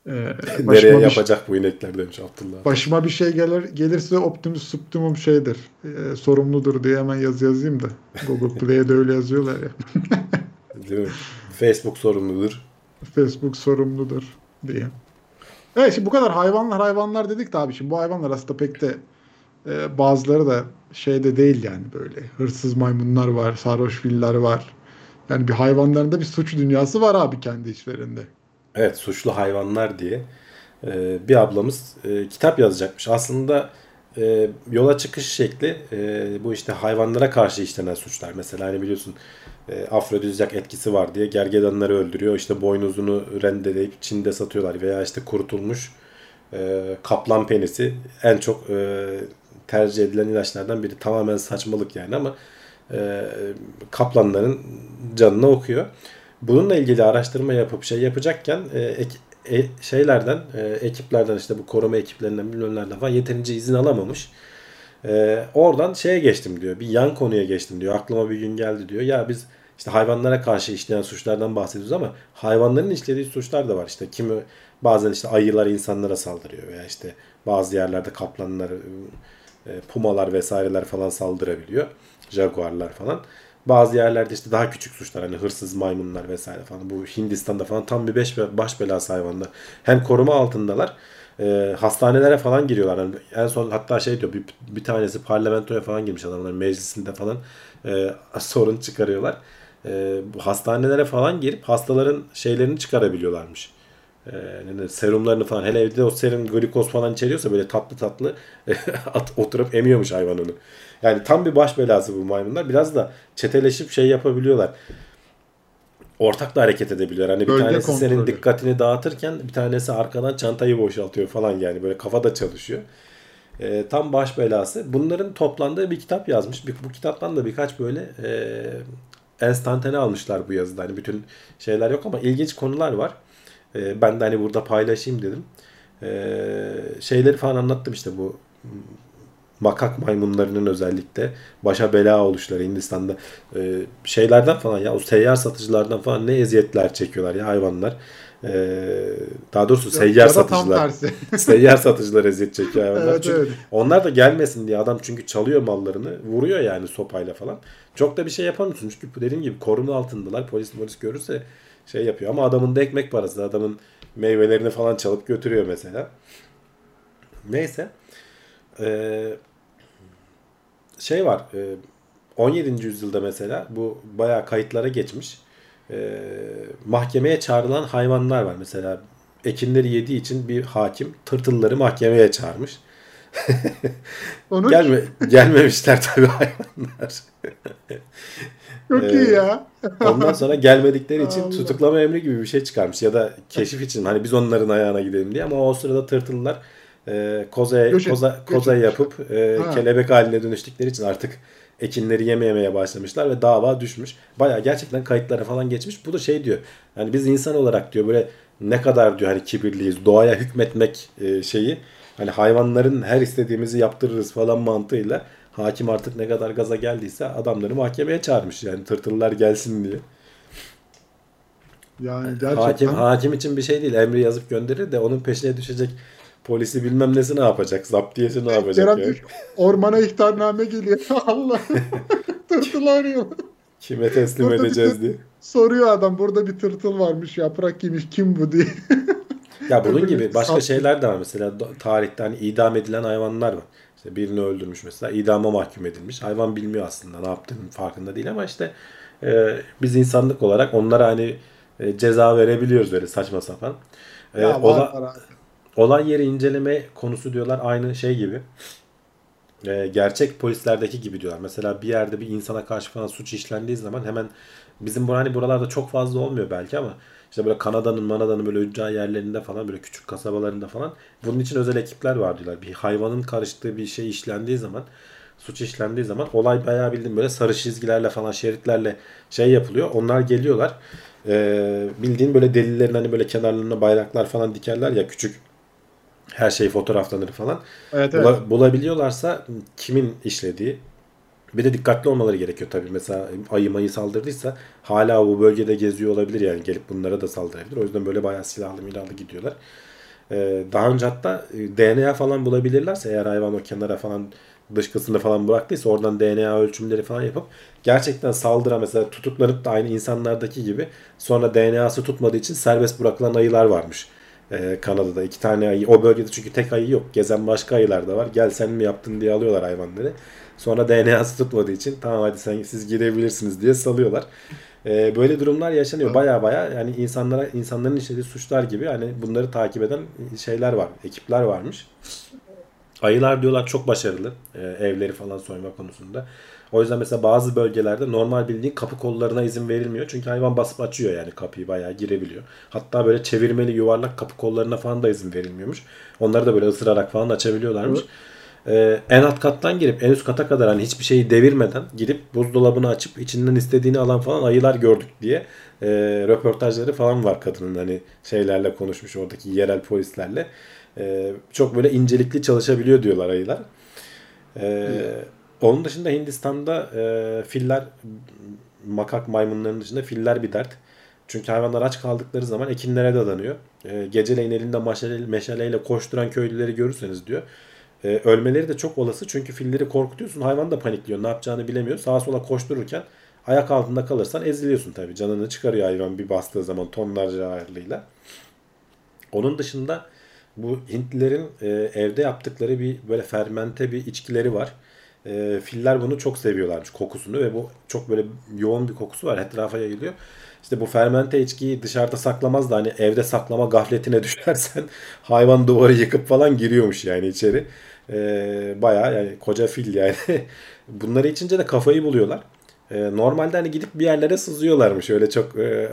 Speaker 3: Ee, (laughs)
Speaker 2: Nereye
Speaker 3: bir,
Speaker 2: yapacak bu inekler demiş Abdullah.
Speaker 3: başıma bir şey gelir gelirse Optimus Subtimum şeydir. e, sorumludur diye hemen yazı yazayım da. Google (laughs) Play'e de öyle yazıyorlar ya.
Speaker 2: Değil mi? Facebook sorumludur.
Speaker 3: Facebook sorumludur diye. Evet şimdi bu kadar hayvanlar hayvanlar dedik de abi şimdi bu hayvanlar aslında pek de e, bazıları da şeyde değil yani böyle hırsız maymunlar var, sarhoş filler var. Yani bir hayvanların da bir suç dünyası var abi kendi içlerinde.
Speaker 2: Evet suçlu hayvanlar diye e, bir ablamız e, kitap yazacakmış. Aslında e, yola çıkış şekli e, bu işte hayvanlara karşı işlenen suçlar. Mesela hani biliyorsun e, afrodizyak etkisi var diye gergedanları öldürüyor. İşte boynuzunu rendeleyip Çin'de satıyorlar veya işte kurutulmuş e, kaplan penisi en çok e, tercih edilen ilaçlardan biri. Tamamen saçmalık yani ama e, kaplanların canına okuyor. Bununla ilgili araştırma yapıp şey yapacakken e, e, şeylerden e, ekiplerden işte bu koruma ekiplerinden bilmemlerden falan yeterince izin alamamış. E, oradan şeye geçtim diyor. Bir yan konuya geçtim diyor. Aklıma bir gün geldi diyor. Ya biz işte hayvanlara karşı işleyen suçlardan bahsediyoruz ama hayvanların işlediği suçlar da var. İşte kimi bazen işte ayılar insanlara saldırıyor veya işte bazı yerlerde kaplanlar, e, pumalar vesaireler falan saldırabiliyor. Jaguarlar falan. Bazı yerlerde işte daha küçük suçlar hani hırsız maymunlar vesaire falan. Bu Hindistan'da falan tam bir beş, baş belası hayvanlar. Hem koruma altındalar. e, hastanelere falan giriyorlar. Yani en son hatta şey diyor bir, bir tanesi parlamentoya falan girmiş adamlar meclisinde falan e, (laughs) sorun çıkarıyorlar. E, bu hastanelere falan girip hastaların şeylerini çıkarabiliyorlarmış. E, ne denir, serumlarını falan hele evde o serum glikoz falan içeriyorsa böyle tatlı tatlı (laughs) at, oturup emiyormuş hayvan onu. Yani tam bir baş belası bu maymunlar. Biraz da çeteleşip şey yapabiliyorlar. Ortak da hareket edebiliyor. Hani bir
Speaker 3: Bölge
Speaker 2: tanesi senin
Speaker 3: kontrolü.
Speaker 2: dikkatini dağıtırken bir tanesi arkadan çantayı boşaltıyor falan yani. Böyle kafada çalışıyor. E, tam baş belası. Bunların toplandığı bir kitap yazmış. Bir, bu kitaptan da birkaç böyle e, enstantane almışlar bu yazıda. Hani bütün şeyler yok ama ilginç konular var. E, ben de hani burada paylaşayım dedim. E, şeyleri falan anlattım işte bu makak maymunlarının özellikle başa bela oluşları Hindistan'da e, şeylerden falan ya o seyyar satıcılardan falan ne eziyetler çekiyorlar ya hayvanlar. E, daha doğrusu seyyar
Speaker 3: ya
Speaker 2: satıcılar. (laughs) seyyar satıcılar eziyet çekiyor hayvanlar.
Speaker 3: Evet,
Speaker 2: çünkü
Speaker 3: evet.
Speaker 2: onlar da gelmesin diye adam çünkü çalıyor mallarını, vuruyor yani sopayla falan. Çok da bir şey yapamıyorsun çünkü dediğim gibi koruma altındalar. Polis polis görürse şey yapıyor ama adamın da ekmek parası. Adamın meyvelerini falan çalıp götürüyor mesela. Neyse. Ee, şey var. e, 17. yüzyılda mesela bu bayağı kayıtlara geçmiş. Ee, mahkemeye çağrılan hayvanlar var. Mesela ekinleri yediği için bir hakim tırtılları mahkemeye çağırmış. Gelme, gelmemişler tabii hayvanlar.
Speaker 3: Çok
Speaker 2: Ee,
Speaker 3: iyi ya.
Speaker 2: Ondan sonra gelmedikleri için
Speaker 3: Allah.
Speaker 2: tutuklama emri gibi bir şey çıkarmış. Ya da keşif için hani biz onların ayağına gidelim diye. Ama o sırada tırtıllar e,
Speaker 3: et-
Speaker 2: koza, koza
Speaker 3: etmiş.
Speaker 2: yapıp e,
Speaker 3: Ha.
Speaker 2: kelebek haline dönüştükleri için artık ekinleri yemeyemeye başlamışlar ve dava düşmüş. Baya gerçekten kayıtlara falan geçmiş. Bu da şey diyor. Yani biz insan olarak diyor böyle ne kadar diyor hani kibirliyiz. Doğaya hükmetmek e, şeyi hani hayvanların her istediğimizi yaptırırız falan mantığıyla hakim artık ne kadar gaza geldiyse adamları mahkemeye çağırmış yani tırtıllar gelsin diye.
Speaker 3: Yani gerçekten
Speaker 2: Hakim, hakim için bir şey değil. Emri yazıp gönderir de onun peşine düşecek polisi bilmem nesi ne yapacak? Zaptiyesi ne yapacak?
Speaker 3: Kerem ormana ihtarname geliyor. (laughs) Allah. Tırtıl arıyor.
Speaker 2: Kime teslim
Speaker 3: Burada
Speaker 2: edeceğiz
Speaker 3: tır-
Speaker 2: diye.
Speaker 3: Soruyor adam burada bir tırtıl varmış yaprak yemiş kim bu diye.
Speaker 2: Ya bunun gibi başka şeyler de var. Mesela do- tarihte hani idam edilen hayvanlar var. İşte birini öldürmüş mesela idama mahkum edilmiş. Hayvan bilmiyor aslında ne yaptığının farkında değil ama işte e, biz insanlık olarak onlara hani e, ceza verebiliyoruz böyle saçma sapan. E,
Speaker 3: ya
Speaker 2: ola-
Speaker 3: var var abi.
Speaker 2: Olay yeri inceleme konusu diyorlar aynı şey gibi. Ee, gerçek polislerdeki gibi diyorlar. Mesela bir yerde bir insana karşı falan suç işlendiği zaman hemen bizim bu hani buralarda çok fazla olmuyor belki ama işte böyle Kanada'nın Manada'nın böyle ücra yerlerinde falan böyle küçük kasabalarında falan bunun için özel ekipler var diyorlar. Bir hayvanın karıştığı bir şey işlendiği zaman suç işlendiği zaman olay bayağı bildiğin böyle sarı çizgilerle falan şeritlerle şey yapılıyor. Onlar geliyorlar. Ee, bildiğin böyle delillerin hani böyle kenarlarına bayraklar falan dikerler ya küçük her şey fotoğraflanır falan.
Speaker 3: Evet evet.
Speaker 2: Bula- bulabiliyorlarsa kimin işlediği bir de dikkatli olmaları gerekiyor tabii. Mesela ayı mayı saldırdıysa hala bu bölgede geziyor olabilir yani gelip bunlara da saldırabilir. O yüzden böyle bayağı silahlı milahlı gidiyorlar. Ee, daha önce hatta e, DNA falan bulabilirlerse eğer hayvan o kenara falan dışkısını falan bıraktıysa oradan DNA ölçümleri falan yapıp gerçekten saldıran mesela tutuklanıp da aynı insanlardaki gibi sonra DNA'sı tutmadığı için serbest bırakılan ayılar varmış. Ee, Kanada'da iki tane ayı o bölgede çünkü tek ayı yok. Gezen başka ayılar da var. Gel sen mi yaptın diye alıyorlar hayvanları. Sonra DNA'sı tutmadığı için tamam hadi sen siz gidebilirsiniz diye salıyorlar. Ee, böyle durumlar yaşanıyor. Baya baya yani insanlara insanların işlediği suçlar gibi hani bunları takip eden şeyler var. Ekipler varmış. Ayılar diyorlar çok başarılı e, evleri falan soyma konusunda. O yüzden mesela bazı bölgelerde normal bildiğin kapı kollarına izin verilmiyor. Çünkü hayvan basıp açıyor yani kapıyı bayağı girebiliyor. Hatta böyle çevirmeli yuvarlak kapı kollarına falan da izin verilmiyormuş. Onları da böyle ısırarak falan açabiliyorlarmış. Ee, en alt kattan girip en üst kata kadar hani hiçbir şeyi devirmeden girip buzdolabını açıp içinden istediğini alan falan ayılar gördük diye e, röportajları falan var kadının hani şeylerle konuşmuş oradaki yerel polislerle. E, çok böyle incelikli çalışabiliyor diyorlar ayılar. E, onun dışında Hindistan'da e, filler makak maymunların dışında filler bir dert. Çünkü hayvanlar aç kaldıkları zaman ekinlere dadanıyor. E, geceleyin elinde meşale, meşaleyle koşturan köylüleri görürseniz diyor. E, ölmeleri de çok olası çünkü filleri korkutuyorsun. Hayvan da panikliyor. Ne yapacağını bilemiyor. Sağa sola koştururken ayak altında kalırsan eziliyorsun tabii. Canını çıkarıyor hayvan bir bastığı zaman tonlarca ağırlığıyla. Onun dışında bu Hintlilerin e, evde yaptıkları bir böyle fermente bir içkileri var. E, filler bunu çok seviyorlarmış kokusunu ve bu çok böyle yoğun bir kokusu var etrafa yayılıyor. İşte bu fermente içkiyi dışarıda saklamaz da hani evde saklama gafletine (laughs) düşersen hayvan duvarı yıkıp falan giriyormuş yani içeri. E, bayağı yani koca fil yani. (laughs) Bunları içince de kafayı buluyorlar. E, normalde hani gidip bir yerlere sızıyorlarmış öyle çok e,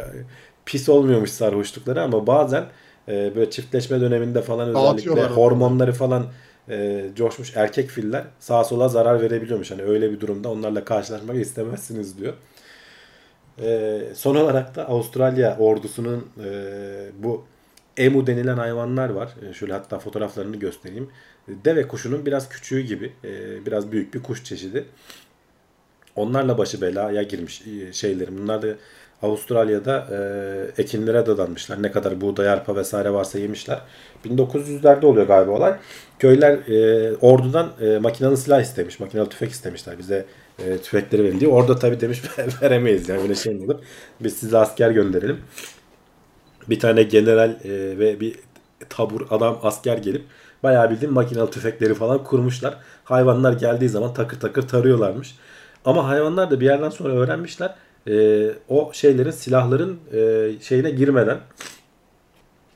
Speaker 2: pis olmuyormuş sarhoşlukları ama bazen e, böyle çiftleşme döneminde falan özellikle hormonları falan e, coşmuş erkek filler sağa sola zarar verebiliyormuş. Hani öyle bir durumda onlarla karşılaşmak istemezsiniz diyor. E, son olarak da Avustralya ordusunun e, bu emu denilen hayvanlar var. E, şöyle hatta fotoğraflarını göstereyim. Deve kuşunun biraz küçüğü gibi, e, biraz büyük bir kuş çeşidi. Onlarla başı belaya girmiş e, şeylerin. Bunlar da Avustralya'da e, ekinlere dadanmışlar. Ne kadar buğday, arpa vesaire varsa yemişler. 1900'lerde oluyor galiba olay. Köyler e, ordudan e, makinalı silah istemiş. Makinalı tüfek istemişler. Bize e, tüfekleri verin diye. Orada tabii demiş (laughs) veremeyiz yani böyle şey olur. Biz size asker gönderelim. Bir tane general e, ve bir tabur adam asker gelip bayağı bildiğin makinalı tüfekleri falan kurmuşlar. Hayvanlar geldiği zaman takır takır tarıyorlarmış. Ama hayvanlar da bir yerden sonra öğrenmişler. E, o şeylerin silahların e, şeyine girmeden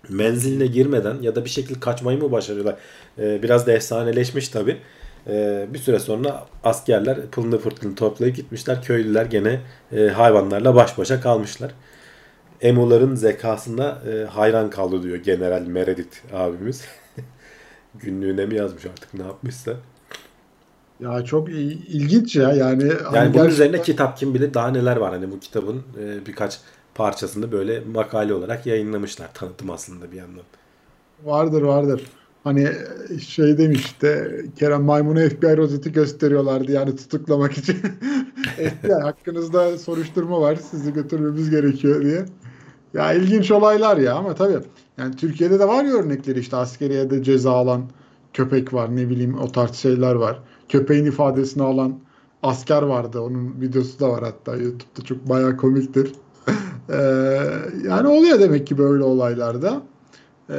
Speaker 2: menziline girmeden ya da bir şekilde kaçmayı mı başarıyorlar? E, biraz da efsaneleşmiş tabi. bir süre sonra askerler pılını fırtını toplayıp gitmişler. Köylüler gene e, hayvanlarla baş başa kalmışlar. Emuların zekasına e, hayran kaldı diyor General Meredith abimiz. (laughs) Günlüğüne mi yazmış artık ne yapmışsa.
Speaker 3: Ya çok il- ilginç ya yani. hani
Speaker 2: Yani bunun
Speaker 3: gerçekten
Speaker 2: üzerine kitap kim bilir daha neler var. Hani bu kitabın e, birkaç parçasını böyle makale olarak yayınlamışlar. Tanıtım aslında bir yandan.
Speaker 3: vardır vardır. Hani şey demişti Kerem Maymun'a FBI rozeti gösteriyorlardı yani tutuklamak için. (laughs) FBI hakkınızda soruşturma var sizi götürmemiz gerekiyor diye. Ya ilginç olaylar ya ama tabii yani Türkiye'de de var ya örnekleri işte askeriyede ceza alan köpek var ne bileyim o tarz şeyler var. Köpeğin ifadesini alan asker vardı onun videosu da var hatta YouTube'da çok bayağı komiktir. (laughs) Ee, yani oluyor demek ki böyle olaylarda. Ee,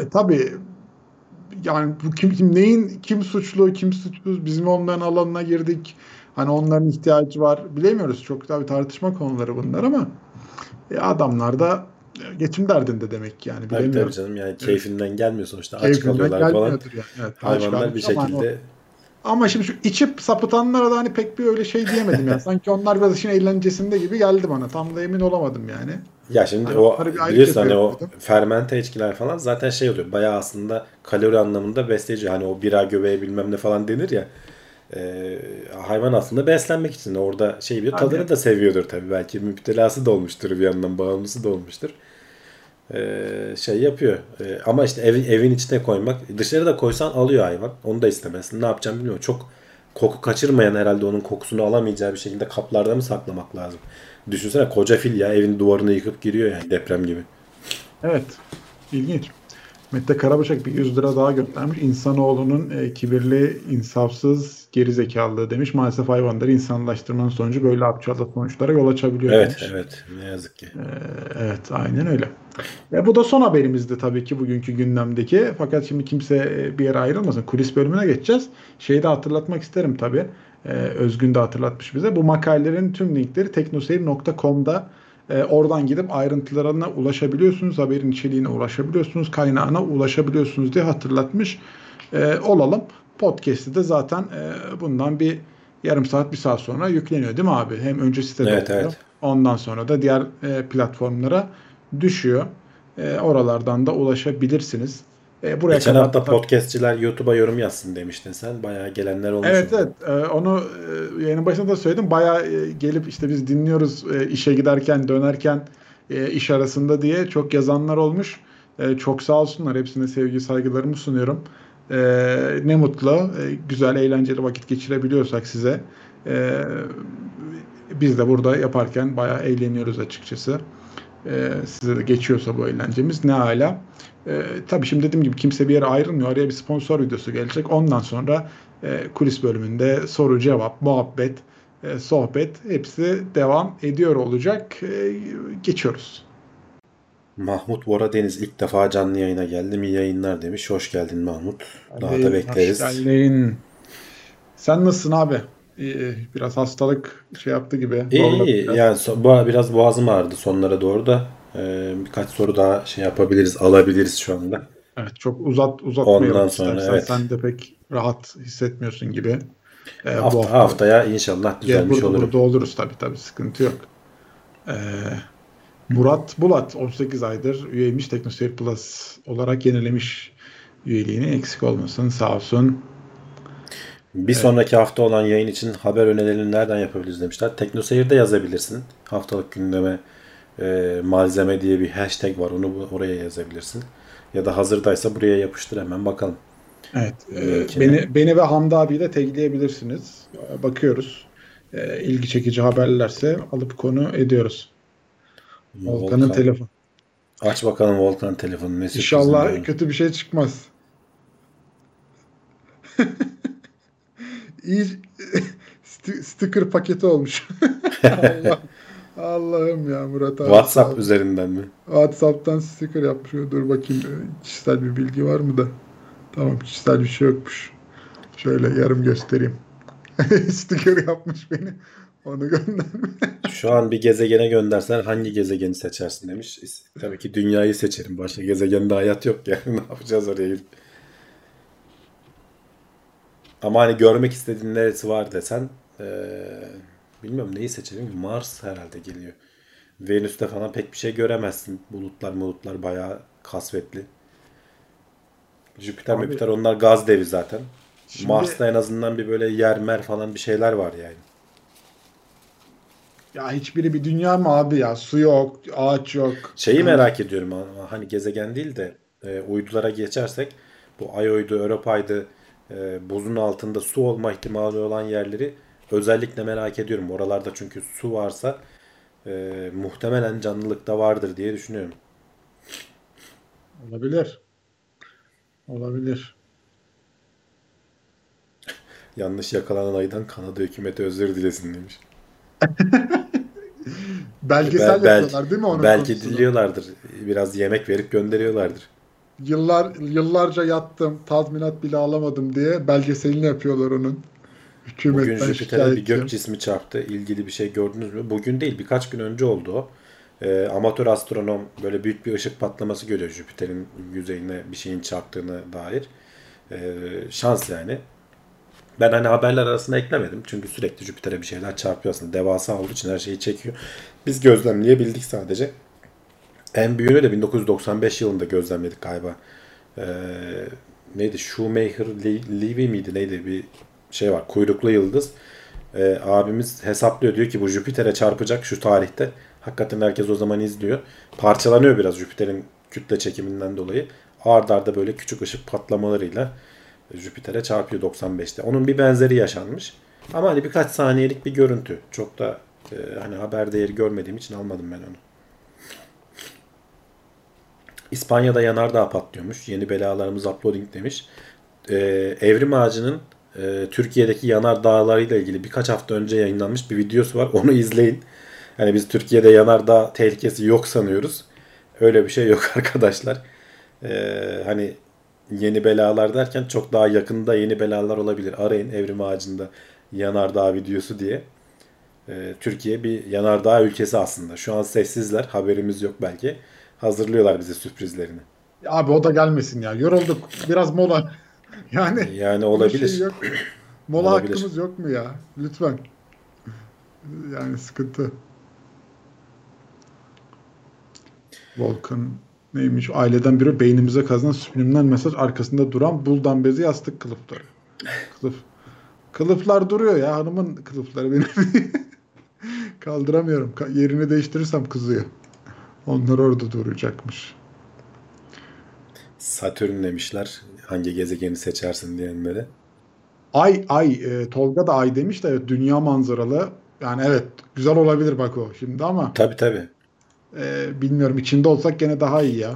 Speaker 3: e, tabii yani bu kim, kim neyin kim suçlu kim suçsuz bizim olmayan alanına girdik. Hani onların ihtiyacı var. Bilemiyoruz. Çok tabii tartışma konuları bunlar ama e, adamlar da geçim derdinde demek ki yani
Speaker 2: Tabii tabii
Speaker 3: bilemiyorum.
Speaker 2: canım yani keyfinden gelmiyor sonuçta. Aç kalıyorlar falan.
Speaker 3: yani. Evet,
Speaker 2: Hayvanlar bir şekilde
Speaker 3: ama şimdi şu içip sapıtanlara da hani pek bir öyle şey diyemedim yani. (laughs) Sanki onlar biraz işin eğlencesinde gibi geldi bana. Tam da emin olamadım yani.
Speaker 2: ya şimdi
Speaker 3: Hani
Speaker 2: o biliyorsun hani o
Speaker 3: dedim.
Speaker 2: fermente içkiler falan zaten şey oluyor. Bayağı aslında kalori anlamında besleyici. Hani o bira göbeği bilmem ne falan denir ya. e, hayvan aslında beslenmek için orada şey bir tadını da seviyordur tabii. Belki müptelası da olmuştur bir yandan bağımlısı da olmuştur. E, şey yapıyor. E, ama işte evin, evin içine koymak dışarıda koysan alıyor hayvan. Onu da istemezsin. Ne yapacağım bilmiyorum. Çok koku kaçırmayan herhalde onun kokusunu alamayacağı bir şekilde kaplarda mı saklamak lazım? Düşünsene koca fil ya evin duvarını yıkıp giriyor yani deprem gibi.
Speaker 3: Evet. İlginç. Mete Karabaşak bir 100 lira daha göndermiş. İnsanoğlunun e, kibirli, insafsız, geri demiş. Maalesef hayvanları insanlaştırmanın sonucu böyle aptalca sonuçlara yol açabiliyor
Speaker 2: Evet
Speaker 3: demiş.
Speaker 2: evet ne yazık ki.
Speaker 3: Ee, Evet, aynen öyle. E, bu da son haberimizdi tabii ki bugünkü gündemdeki. Fakat şimdi kimse e, bir yere ayrılmasın. Kulis bölümüne geçeceğiz. Şeyi de hatırlatmak isterim tabii. Ee, Özgün de hatırlatmış bize. Bu makalelerin tüm linkleri teknoseyir.com'da e, oradan gidip ayrıntılarına ulaşabiliyorsunuz. Haberin içeriğine ulaşabiliyorsunuz. Kaynağına ulaşabiliyorsunuz diye hatırlatmış e, olalım. Podcast'i de zaten e, bundan bir yarım saat, bir saat sonra yükleniyor değil mi abi? Hem önce sitede
Speaker 2: Evet,
Speaker 3: oluyor.
Speaker 2: evet.
Speaker 3: Ondan sonra da diğer e, platformlara düşüyor. E, oralardan da ulaşabilirsiniz. E, buraya
Speaker 2: Geçen
Speaker 3: kadar
Speaker 2: hafta
Speaker 3: da-
Speaker 2: podcastçiler YouTube'a yorum yazsın demiştin sen. Bayağı gelenler olmuş.
Speaker 3: Evet evet E, onu e, yayının başında da söyledim. Bayağı e, gelip işte biz dinliyoruz e, işe giderken dönerken e, iş arasında diye çok yazanlar olmuş. E, çok sağ olsunlar. Hepsine sevgi saygılarımı sunuyorum. E, ne mutlu. e, güzel eğlenceli vakit geçirebiliyorsak size. E, biz de burada yaparken bayağı eğleniyoruz açıkçası. E, size de geçiyorsa bu eğlencemiz ne hala. E, tabii şimdi dediğim gibi kimse bir yere ayrılmıyor. Araya bir sponsor videosu gelecek. Ondan sonra e, kulis bölümünde soru cevap, muhabbet, e, sohbet hepsi devam ediyor olacak. E, geçiyoruz.
Speaker 2: Mahmut Bora Deniz ilk defa canlı yayına geldi. İyi yayınlar demiş. Hoş geldin Mahmut. Daha
Speaker 3: Hadi,
Speaker 2: da bekleriz.
Speaker 3: hoş geldin. Sen nasılsın abi? İyi, biraz hastalık şey yaptı gibi.
Speaker 2: İyi iyi.
Speaker 3: biraz.
Speaker 2: Yani so- biraz boğazım ağrıdı sonlara doğru da. Ee, birkaç soru daha şey yapabiliriz, alabiliriz şu anda.
Speaker 3: Evet, çok uzat uzatmayalım
Speaker 2: Ondan sonra,
Speaker 3: istersen.
Speaker 2: evet.
Speaker 3: Sen de pek rahat hissetmiyorsun gibi. Ee, bu
Speaker 2: Hafta,
Speaker 3: hafta-
Speaker 2: haftaya inşallah düzelmiş
Speaker 3: burada,
Speaker 2: olurum.
Speaker 3: burada oluruz tabii tabii sıkıntı yok. Ee, Murat Bulat 18 aydır üyeymiş Teknoseyir Plus olarak yenilemiş üyeliğini eksik olmasın sağ olsun.
Speaker 2: Bir sonraki hafta olan yayın için haber önerilerini nereden yapabiliriz demişler. Teknoseyir'de yazabilirsin. Haftalık gündeme e, malzeme diye bir hashtag var. Onu oraya yazabilirsin. Ya da hazırdaysa buraya yapıştır hemen bakalım.
Speaker 3: Evet, e,
Speaker 2: Linkini.
Speaker 3: beni beni ve Hamdi abiyi de tagleyebilirsiniz. Bakıyoruz. E, ilgi çekici haberlerse alıp konu ediyoruz. Volkan'ın
Speaker 2: Volkan.
Speaker 3: telefonu.
Speaker 2: Aç bakalım Volkan telefonu. Ne
Speaker 3: İnşallah kötü bir şey çıkmaz. (laughs) İyi (laughs) sti- sticker paketi olmuş. (laughs) Allah, Allah'ım ya Murat abi.
Speaker 2: WhatsApp üzerinden mi?
Speaker 3: WhatsApp'tan sticker yapmış. Dur bakayım e, kişisel bir bilgi var mı da. Tamam kişisel bir şey yokmuş. Şöyle yarım göstereyim. (laughs) sticker yapmış beni. Onu göndermiş. (laughs)
Speaker 2: Şu an bir gezegene göndersen hangi gezegeni seçersin demiş. Tabii ki dünyayı seçerim. Başka gezegende hayat yok yani. (laughs) ne yapacağız oraya gidip. Ama hani görmek istediğin neresi var desen eee, bilmiyorum neyi seçelim. Mars herhalde geliyor. Venüs'te falan pek bir şey göremezsin. Bulutlar bulutlar bayağı kasvetli. Jüpiter
Speaker 3: Abi-
Speaker 2: Jüpiter onlar gaz devi zaten.
Speaker 3: Şimdi-
Speaker 2: Mars'ta en azından bir böyle yer mer falan bir şeyler var yani.
Speaker 3: Ya hiçbiri bir dünya mı abi ya? Su yok, ağaç yok.
Speaker 2: Şeyi merak ediyorum ama hani gezegen değil de e, uydulara geçersek bu ay uydu, Europa'ydı e, buzun altında su olma ihtimali olan yerleri özellikle merak ediyorum. Oralarda çünkü su varsa e, muhtemelen canlılık da vardır diye düşünüyorum.
Speaker 3: Olabilir. Olabilir.
Speaker 2: Yanlış yakalanan aydan Kanada hükümeti özür dilesin demiş. (laughs)
Speaker 3: Belgesel
Speaker 2: Bel-
Speaker 3: yapıyorlar değil mi onun
Speaker 2: belki
Speaker 3: konusunu?
Speaker 2: diliyorlardır. Biraz yemek verip gönderiyorlardır.
Speaker 3: Yıllar yıllarca yattım, tazminat bile alamadım diye belgeselini yapıyorlar onun.
Speaker 2: Bugün
Speaker 3: Hükümetten
Speaker 2: Jüpiter'e bir gök cismi çarptı. İlgili bir şey gördünüz mü? Bugün değil birkaç gün önce oldu o. Ee, amatör astronom böyle büyük bir ışık patlaması görüyor Jüpiter'in yüzeyine bir şeyin çarptığına dair. Ee, şans yani. Ben hani haberler arasına eklemedim. Çünkü sürekli Jüpiter'e bir şeyler çarpıyor aslında. Devasa olduğu için her şeyi çekiyor. Biz gözlemleyebildik sadece. En büyüğünü de 1995 yılında gözlemledik galiba. Ee, neydi? Shoemaker Le- Levy miydi? Neydi? Bir şey var. Kuyruklu yıldız. Ee, abimiz hesaplıyor. Diyor ki bu Jüpiter'e çarpacak şu tarihte. Hakikaten herkes o zaman izliyor. Parçalanıyor biraz Jüpiter'in kütle çekiminden dolayı. Ard arda böyle küçük ışık patlamalarıyla Jüpiter'e çarpıyor 95'te. Onun bir benzeri yaşanmış. Ama hani birkaç saniyelik bir görüntü. Çok da e, hani haber değeri görmediğim için almadım ben onu. İspanya'da yanardağ patlıyormuş. Yeni belalarımız uploading demiş. Ee, Evrim Ağacı'nın e, Türkiye'deki yanardağlarıyla ilgili birkaç hafta önce yayınlanmış bir videosu var. Onu izleyin. Hani biz Türkiye'de yanardağ tehlikesi yok sanıyoruz. Öyle bir şey yok (laughs) arkadaşlar. Ee, hani yeni belalar derken çok daha yakında yeni belalar olabilir. Arayın Evrim Ağacı'nda yanardağ videosu diye. Ee, Türkiye bir yanardağ ülkesi aslında. Şu an sessizler. Haberimiz yok belki. Hazırlıyorlar bize sürprizlerini.
Speaker 3: Abi o da gelmesin ya. Yorulduk. Biraz mola. (laughs) Yani
Speaker 2: Yani
Speaker 3: bir
Speaker 2: olabilir.
Speaker 3: şey yok. (clears throat) Mola
Speaker 2: Olabilir.
Speaker 3: hakkımız yok mu ya? Lütfen. Yani sıkıntı. Volkan neymiş? Aileden biri beynimize kazınan subliminal mesaj arkasında duran buldan bezi yastık kılıfları. Kılıf. Kılıflar duruyor ya hanımın kılıfları benim. (laughs) Kaldıramıyorum. Ka- Yerini değiştirirsem kızıyor. Onlar orada duracakmış.
Speaker 2: Satürn demişler. Hangi gezegeni seçersin diyenlere.
Speaker 3: Ay ay e, Tolga da ay demiş de evet dünya manzaralı. Yani evet güzel olabilir bak o şimdi ama
Speaker 2: Tabi tabi.
Speaker 3: e, bilmiyorum içinde olsak gene daha iyi ya.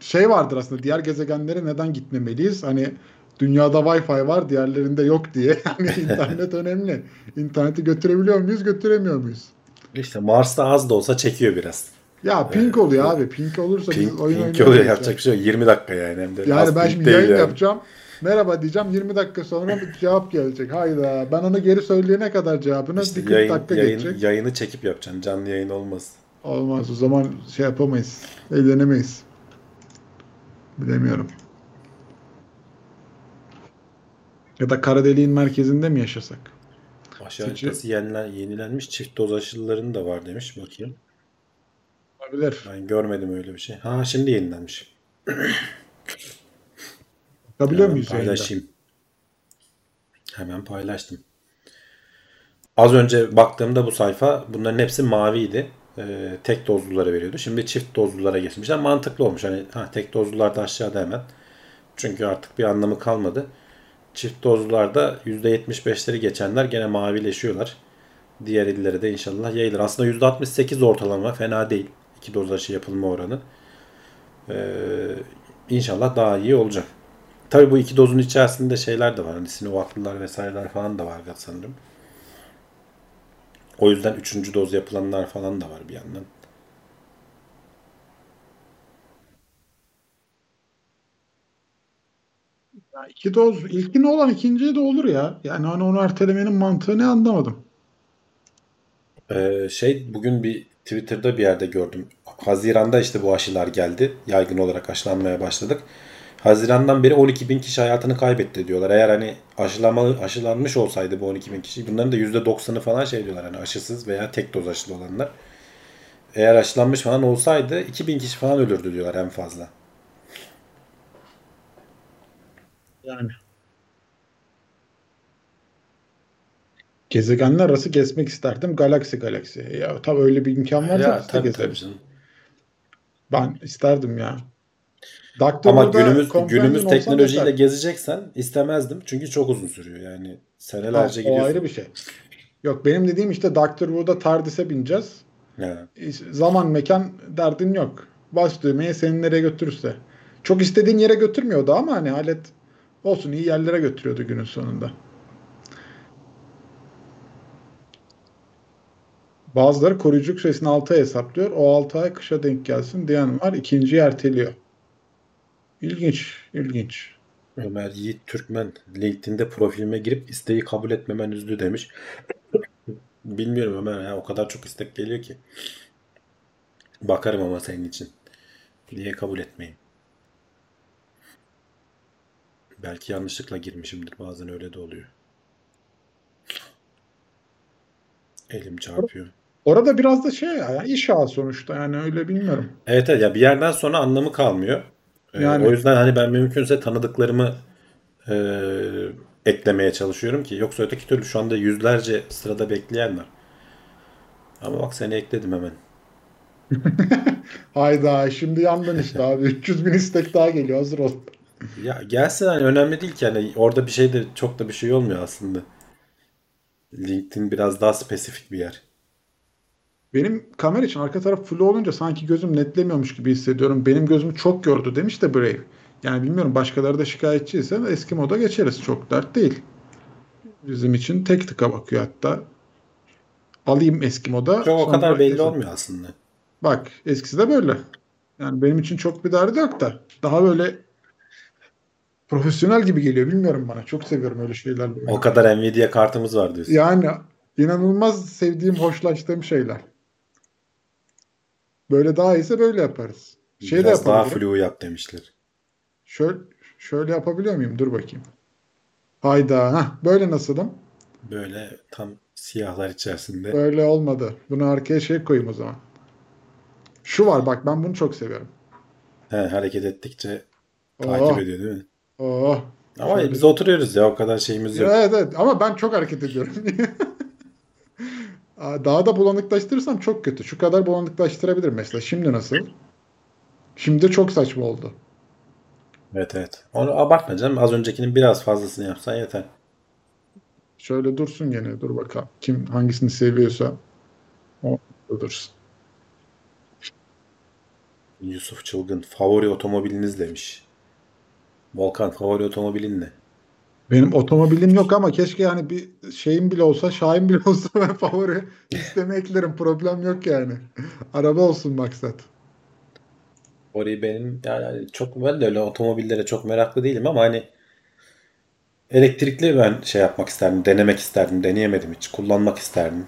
Speaker 3: Şey vardır aslında diğer gezegenlere neden gitmemeliyiz? Hani dünyada Wi-Fi var diğerlerinde yok diye. (laughs) Yani internet önemli. İnterneti götürebiliyor muyuz götüremiyor muyuz?
Speaker 2: İşte Mars'ta az da olsa çekiyor biraz.
Speaker 3: Ya pink
Speaker 2: Evet.
Speaker 3: oluyor abi. Pink olursa
Speaker 2: Pink,
Speaker 3: oyun
Speaker 2: pink oluyor
Speaker 3: ya.
Speaker 2: yapacak bir şey yok. 20 dakika yani. Hem de
Speaker 3: Yani ben şimdi yayın
Speaker 2: yani.
Speaker 3: yapacağım. Merhaba diyeceğim 20 dakika sonra bir cevap gelecek. Hayda ben onu geri söyleyene kadar cevabına
Speaker 2: İşte
Speaker 3: bir 40
Speaker 2: yayın,
Speaker 3: dakika
Speaker 2: yayın,
Speaker 3: geçecek.
Speaker 2: yayını çekip yapacaksın. Canlı yayın olmaz.
Speaker 3: Olmaz o zaman şey yapamayız. Eğlenemeyiz. Bilemiyorum. Ya da kara deliğin merkezinde mi yaşasak?
Speaker 2: Haritası yenilen, yenilenmiş çift doz aşıların da var demiş. Bakayım.
Speaker 3: Olabilir.
Speaker 2: Ben görmedim öyle bir şey. Ha şimdi yenilenmiş.
Speaker 3: Bakabiliyor muyuz
Speaker 2: paylaşayım. Hemen paylaştım. Az önce baktığımda bu sayfa bunların hepsi maviydi. Ee, tek dozlulara veriyordu. Şimdi çift dozlulara geçmişler. Mantıklı olmuş. Hani ha, tek dozlular da aşağıda hemen. Çünkü artık bir anlamı kalmadı. Çift dozlularda %75'leri geçenler gene mavileşiyorlar. Diğer illere de inşallah yayılır. Aslında %68 ortalama fena değil. İki doz aşı yapılma oranı. Ee, inşallah daha iyi olacak. Tabii bu iki dozun içerisinde şeyler de var. Hani Sinovac'lılar vesaireler falan da var sanırım. O yüzden üçüncü doz yapılanlar falan da var bir yandan.
Speaker 3: Ya iki doz, ilkine olan ikinciye de olur ya. Yani hani onu ertelemenin mantığını anlamadım.
Speaker 2: Ee, şey bugün bir Twitter'da bir yerde gördüm. Haziran'da işte bu aşılar geldi. Yaygın olarak aşılanmaya başladık. Haziran'dan beri 12 bin kişi hayatını kaybetti diyorlar. Eğer hani aşılama, aşılanmış olsaydı bu 12 bin kişi bunların da %90'ı falan şey diyorlar hani aşısız veya tek doz aşılı olanlar. Eğer aşılanmış falan olsaydı 2000 kişi falan ölürdü diyorlar en fazla.
Speaker 3: Yani. Gezegenler arası gezmek isterdim. Galaksi galaksi. Ya tabii öyle bir imkan varsa
Speaker 2: Ya tabii tabii canım.
Speaker 3: Ben isterdim ya. Doctor
Speaker 2: Ama günümüz günümüz teknolojiyle gezeceksen istemezdim. Çünkü çok uzun sürüyor. Yani
Speaker 3: Ha,
Speaker 2: senelerce
Speaker 3: o
Speaker 2: gidiyorsun.
Speaker 3: ayrı bir şey. Yok benim dediğim işte Doctor Who'da TARDIS'e bineceğiz.
Speaker 2: Ya.
Speaker 3: Zaman mekan derdin yok. Bas düğmeye seni nereye götürürse. Çok istediğin yere götürmüyordu ama hani alet olsun iyi yerlere götürüyordu günün sonunda. Bazıları koruyuculuk süresini 6 ay hesaplıyor. O 6 ay kışa denk gelsin diyen var. İkinciyi erteliyor. İlginç, ilginç.
Speaker 2: Ömer Yiğit Türkmen LinkedIn'de profilime girip isteği kabul etmemen üzdü demiş. (laughs) Bilmiyorum Ömer ya o kadar çok istek geliyor ki. Bakarım ama senin için. Niye kabul etmeyeyim? Belki yanlışlıkla girmişimdir. Bazen öyle de oluyor. Elim çarpıyor.
Speaker 3: Orada biraz da şey ya iş ağı sonuçta yani öyle bilmiyorum.
Speaker 2: Evet, evet ya bir yerden sonra anlamı kalmıyor. Ee,
Speaker 3: Yani-
Speaker 2: o yüzden hani ben mümkünse tanıdıklarımı e, eklemeye çalışıyorum ki yoksa öteki türlü şu anda yüzlerce sırada bekleyen var. Ama bak seni ekledim hemen. (laughs)
Speaker 3: Hayda şimdi yandın işte (laughs) abi. 300 bin istek daha geliyor hazır ol.
Speaker 2: Ya gelsin hani önemli değil ki yani orada bir şey de çok da bir şey olmuyor aslında. LinkedIn biraz daha spesifik bir yer.
Speaker 3: Benim kamera için arka taraf full olunca sanki gözüm netlemiyormuş gibi hissediyorum. Benim gözümü çok gördü demiş de Brave. Yani bilmiyorum başkaları da şikayetçiyse eski moda geçeriz. Çok dert değil. Bizim için tek tıka bakıyor hatta. Alayım eski moda.
Speaker 2: Çok o kadar belli
Speaker 3: kesin.
Speaker 2: olmuyor aslında.
Speaker 3: Bak eskisi de böyle. Yani benim için çok bir derdi yok da. Daha böyle profesyonel gibi geliyor. Bilmiyorum bana. Çok seviyorum öyle şeyler.
Speaker 2: O kadar Nvidia kartımız var diyorsun.
Speaker 3: Yani inanılmaz sevdiğim, hoşlaştığım şeyler. Böyle daha iyiyse böyle yaparız. Şey de
Speaker 2: Biraz daha
Speaker 3: yapabilirim.
Speaker 2: flu yap demişler.
Speaker 3: Şöyle, şöyle yapabiliyor muyum? Dur bakayım. Hayda. Heh, böyle nasılım?
Speaker 2: Böyle tam siyahlar içerisinde.
Speaker 3: Böyle olmadı. Bunu arkaya şey koyayım o zaman. Şu var bak ben bunu çok seviyorum.
Speaker 2: He, hareket ettikçe
Speaker 3: Oh,
Speaker 2: takip ediyor değil mi?
Speaker 3: oh.
Speaker 2: Ama
Speaker 3: Şöyle.
Speaker 2: biz oturuyoruz ya o kadar şeyimiz yok.
Speaker 3: Evet evet ama ben çok hareket ediyorum. (laughs) Daha da bulanıklaştırırsam çok kötü. Şu kadar bulanıklaştırabilirim mesela. Şimdi nasıl? Şimdi çok saçma oldu.
Speaker 2: Evet evet. Onu abartma canım. Az öncekinin biraz fazlasını yapsan yeter.
Speaker 3: Şöyle dursun gene. Dur bakalım. Kim hangisini seviyorsa o dursun.
Speaker 2: Yusuf Çılgın. Favori otomobiliniz demiş. Volkan favori otomobilin ne?
Speaker 3: Benim otomobilim yok ama keşke yani bir şeyim bile olsa, Şahin bile (laughs) olsa ben favori listeme eklerim. Problem yok yani. Araba olsun maksat.
Speaker 2: Favori benim yani çok ben de öyle otomobillere çok meraklı değilim ama hani Elektrikli ben şey yapmak isterdim, denemek isterdim, deneyemedim hiç. Kullanmak isterdim.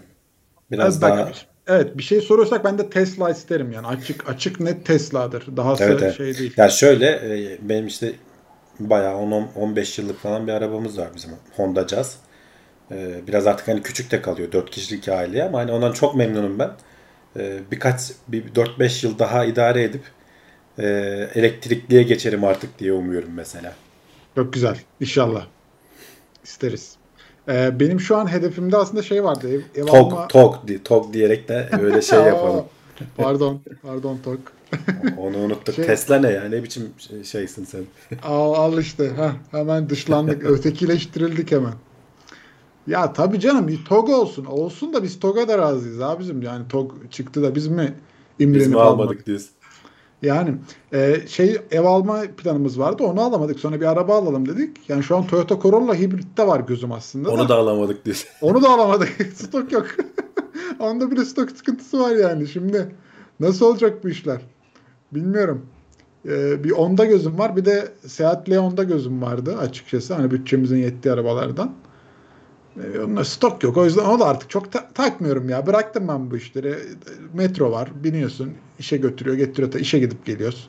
Speaker 2: Biraz
Speaker 3: Bak,
Speaker 2: daha
Speaker 3: evet bir şey soruyorsak ben de Tesla isterim yani açık açık net Tesla'dır. Dahası
Speaker 2: Evet, evet.
Speaker 3: şey değil.
Speaker 2: Ya şöyle e, benim işte bayağı 10-15 yıllık falan bir arabamız var bizim Honda Jazz. E, Biraz artık hani küçük de kalıyor 4 kişilik aileye ama hani ondan çok memnunum ben. E, Birkaç bir 4-5 yıl daha idare edip e, elektrikliye geçerim artık diye umuyorum mesela.
Speaker 3: Çok güzel. İnşallah. İsteriz. Ee, benim şu an hedefimde aslında şey vardı. Ev, ev alma-
Speaker 2: Tog, tog, di- tog diyerek de öyle şey (laughs) yapalım. (laughs)
Speaker 3: Pardon. Pardon Tok.
Speaker 2: Onu unuttuk.
Speaker 3: Şey-
Speaker 2: Tesla ne ya? Ne biçim şey- şeysin sen? (laughs)
Speaker 3: Al, al işte. Heh, hemen dışlandık. (laughs) Ötekileştirildik hemen. Ya tabii canım bir TOG olsun. Olsun da biz TOG'a da razıyız abicim. Yani TOG çıktı da biz mi
Speaker 2: Biz
Speaker 3: imrenip
Speaker 2: mi
Speaker 3: almadık?
Speaker 2: almadık diyorsun?
Speaker 3: Yani e, şey ev alma planımız vardı. Onu alamadık. Sonra bir araba alalım dedik. Yani şu an Toyota Corolla hibritte var gözüm aslında.
Speaker 2: Onu da alamadık diyorsun. (laughs)
Speaker 3: Onu da alamadık. (laughs) stok yok. (laughs) Onda bile stok sıkıntısı var yani. Şimdi nasıl olacak bu işler? Bilmiyorum. Ee, bir onda gözüm var. Bir de Seat Leon'da gözüm vardı açıkçası. Hani bütçemizin yettiği arabalardan. Ee, onda stok yok. O yüzden onu da artık çok ta- takmıyorum ya. Bıraktım ben bu işleri. Metro var. Biniyorsun. işe götürüyor. Getiriyor. Ta- işe gidip geliyoruz.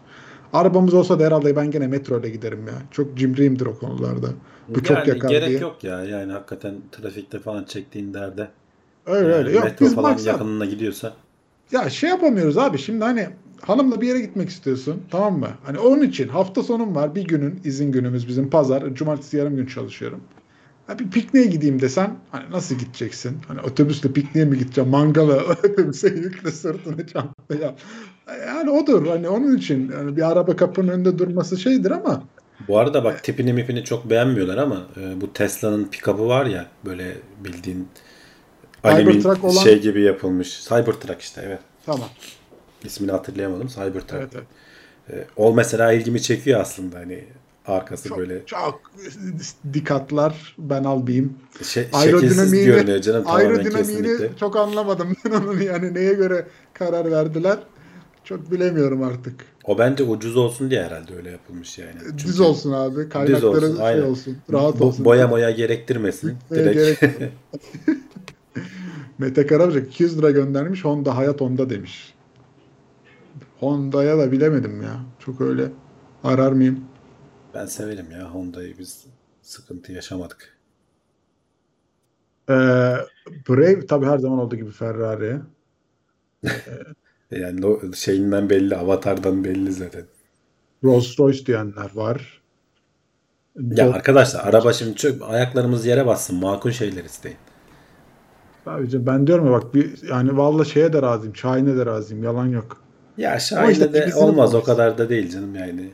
Speaker 3: Arabamız olsa da herhalde ben gene metro ile giderim ya. Çok cimriyimdir o konularda. Bu çok
Speaker 2: yani
Speaker 3: yakar
Speaker 2: gerek
Speaker 3: diye.
Speaker 2: yok ya. Yani hakikaten trafikte falan çektiğin derde.
Speaker 3: Öyle öyle.
Speaker 2: Yani
Speaker 3: Yok
Speaker 2: metro
Speaker 3: biz
Speaker 2: falan
Speaker 3: maksat
Speaker 2: yakınına gidiyorsa.
Speaker 3: Ya şey yapamıyoruz abi şimdi hani hanımla bir yere gitmek istiyorsun tamam mı? Hani onun için hafta sonum var bir günün izin günümüz bizim pazar. Cumartesi yarım gün çalışıyorum. Ha bir pikniğe gideyim desen hani nasıl gideceksin? Hani otobüsle pikniğe mi gideceğim? Mangala (laughs) otobüse yükle sırtını çantaya. Yani odur hani onun için yani bir araba kapının önünde durması şeydir ama
Speaker 2: Bu arada bak tipini mipini çok beğenmiyorlar ama e, bu Tesla'nın pick-up'ı var ya böyle bildiğin
Speaker 3: Cybertruck olan-
Speaker 2: şey gibi yapılmış. Cybertruck işte evet.
Speaker 3: tamam.
Speaker 2: İsmini hatırlayamadım. Cybertruck.
Speaker 3: Evet, evet.
Speaker 2: E, o mesela ilgimi çekiyor aslında hani arkası
Speaker 3: Çok,
Speaker 2: böyle
Speaker 3: çok dikatlar ben almayayım.
Speaker 2: şey, şekilsiz görünüyor canım
Speaker 3: aerodinamiğini çok anlamadım ben onun yani neye göre karar verdiler. Çok bilemiyorum artık.
Speaker 2: O bence ucuz olsun diye herhalde öyle yapılmış yani. Çünkü
Speaker 3: Düz olsun abi. Kaynakları
Speaker 2: olsun,
Speaker 3: şey
Speaker 2: aynen.
Speaker 3: olsun. Rahat
Speaker 2: bo-
Speaker 3: olsun.
Speaker 2: boya moya gerektirmesin. Direkt
Speaker 3: gerek- (laughs) Mete Karabacak 200 lira göndermiş. Honda hayat onda demiş. Honda'ya da bilemedim ya. Çok öyle arar mıyım?
Speaker 2: Ben severim ya Honda'yı biz sıkıntı yaşamadık.
Speaker 3: Ee, Brave tabii her zaman olduğu gibi Ferrari. (laughs)
Speaker 2: Yani o şeyinden belli, avatardan belli zaten.
Speaker 3: Rolls Royce diyenler var.
Speaker 2: Ya
Speaker 3: Dol-
Speaker 2: arkadaşlar araba şimdi çok ayaklarımız yere bassın. Makul şeyler isteyin.
Speaker 3: Sadece ben diyorum ya bak bir yani vallahi şeye de razıyım. Şahin'e de razıyım. Yalan yok.
Speaker 2: Ya
Speaker 3: Ama
Speaker 2: Şahin'de
Speaker 3: işte
Speaker 2: de olmaz o
Speaker 3: bulmuş.
Speaker 2: kadar da değil canım yani.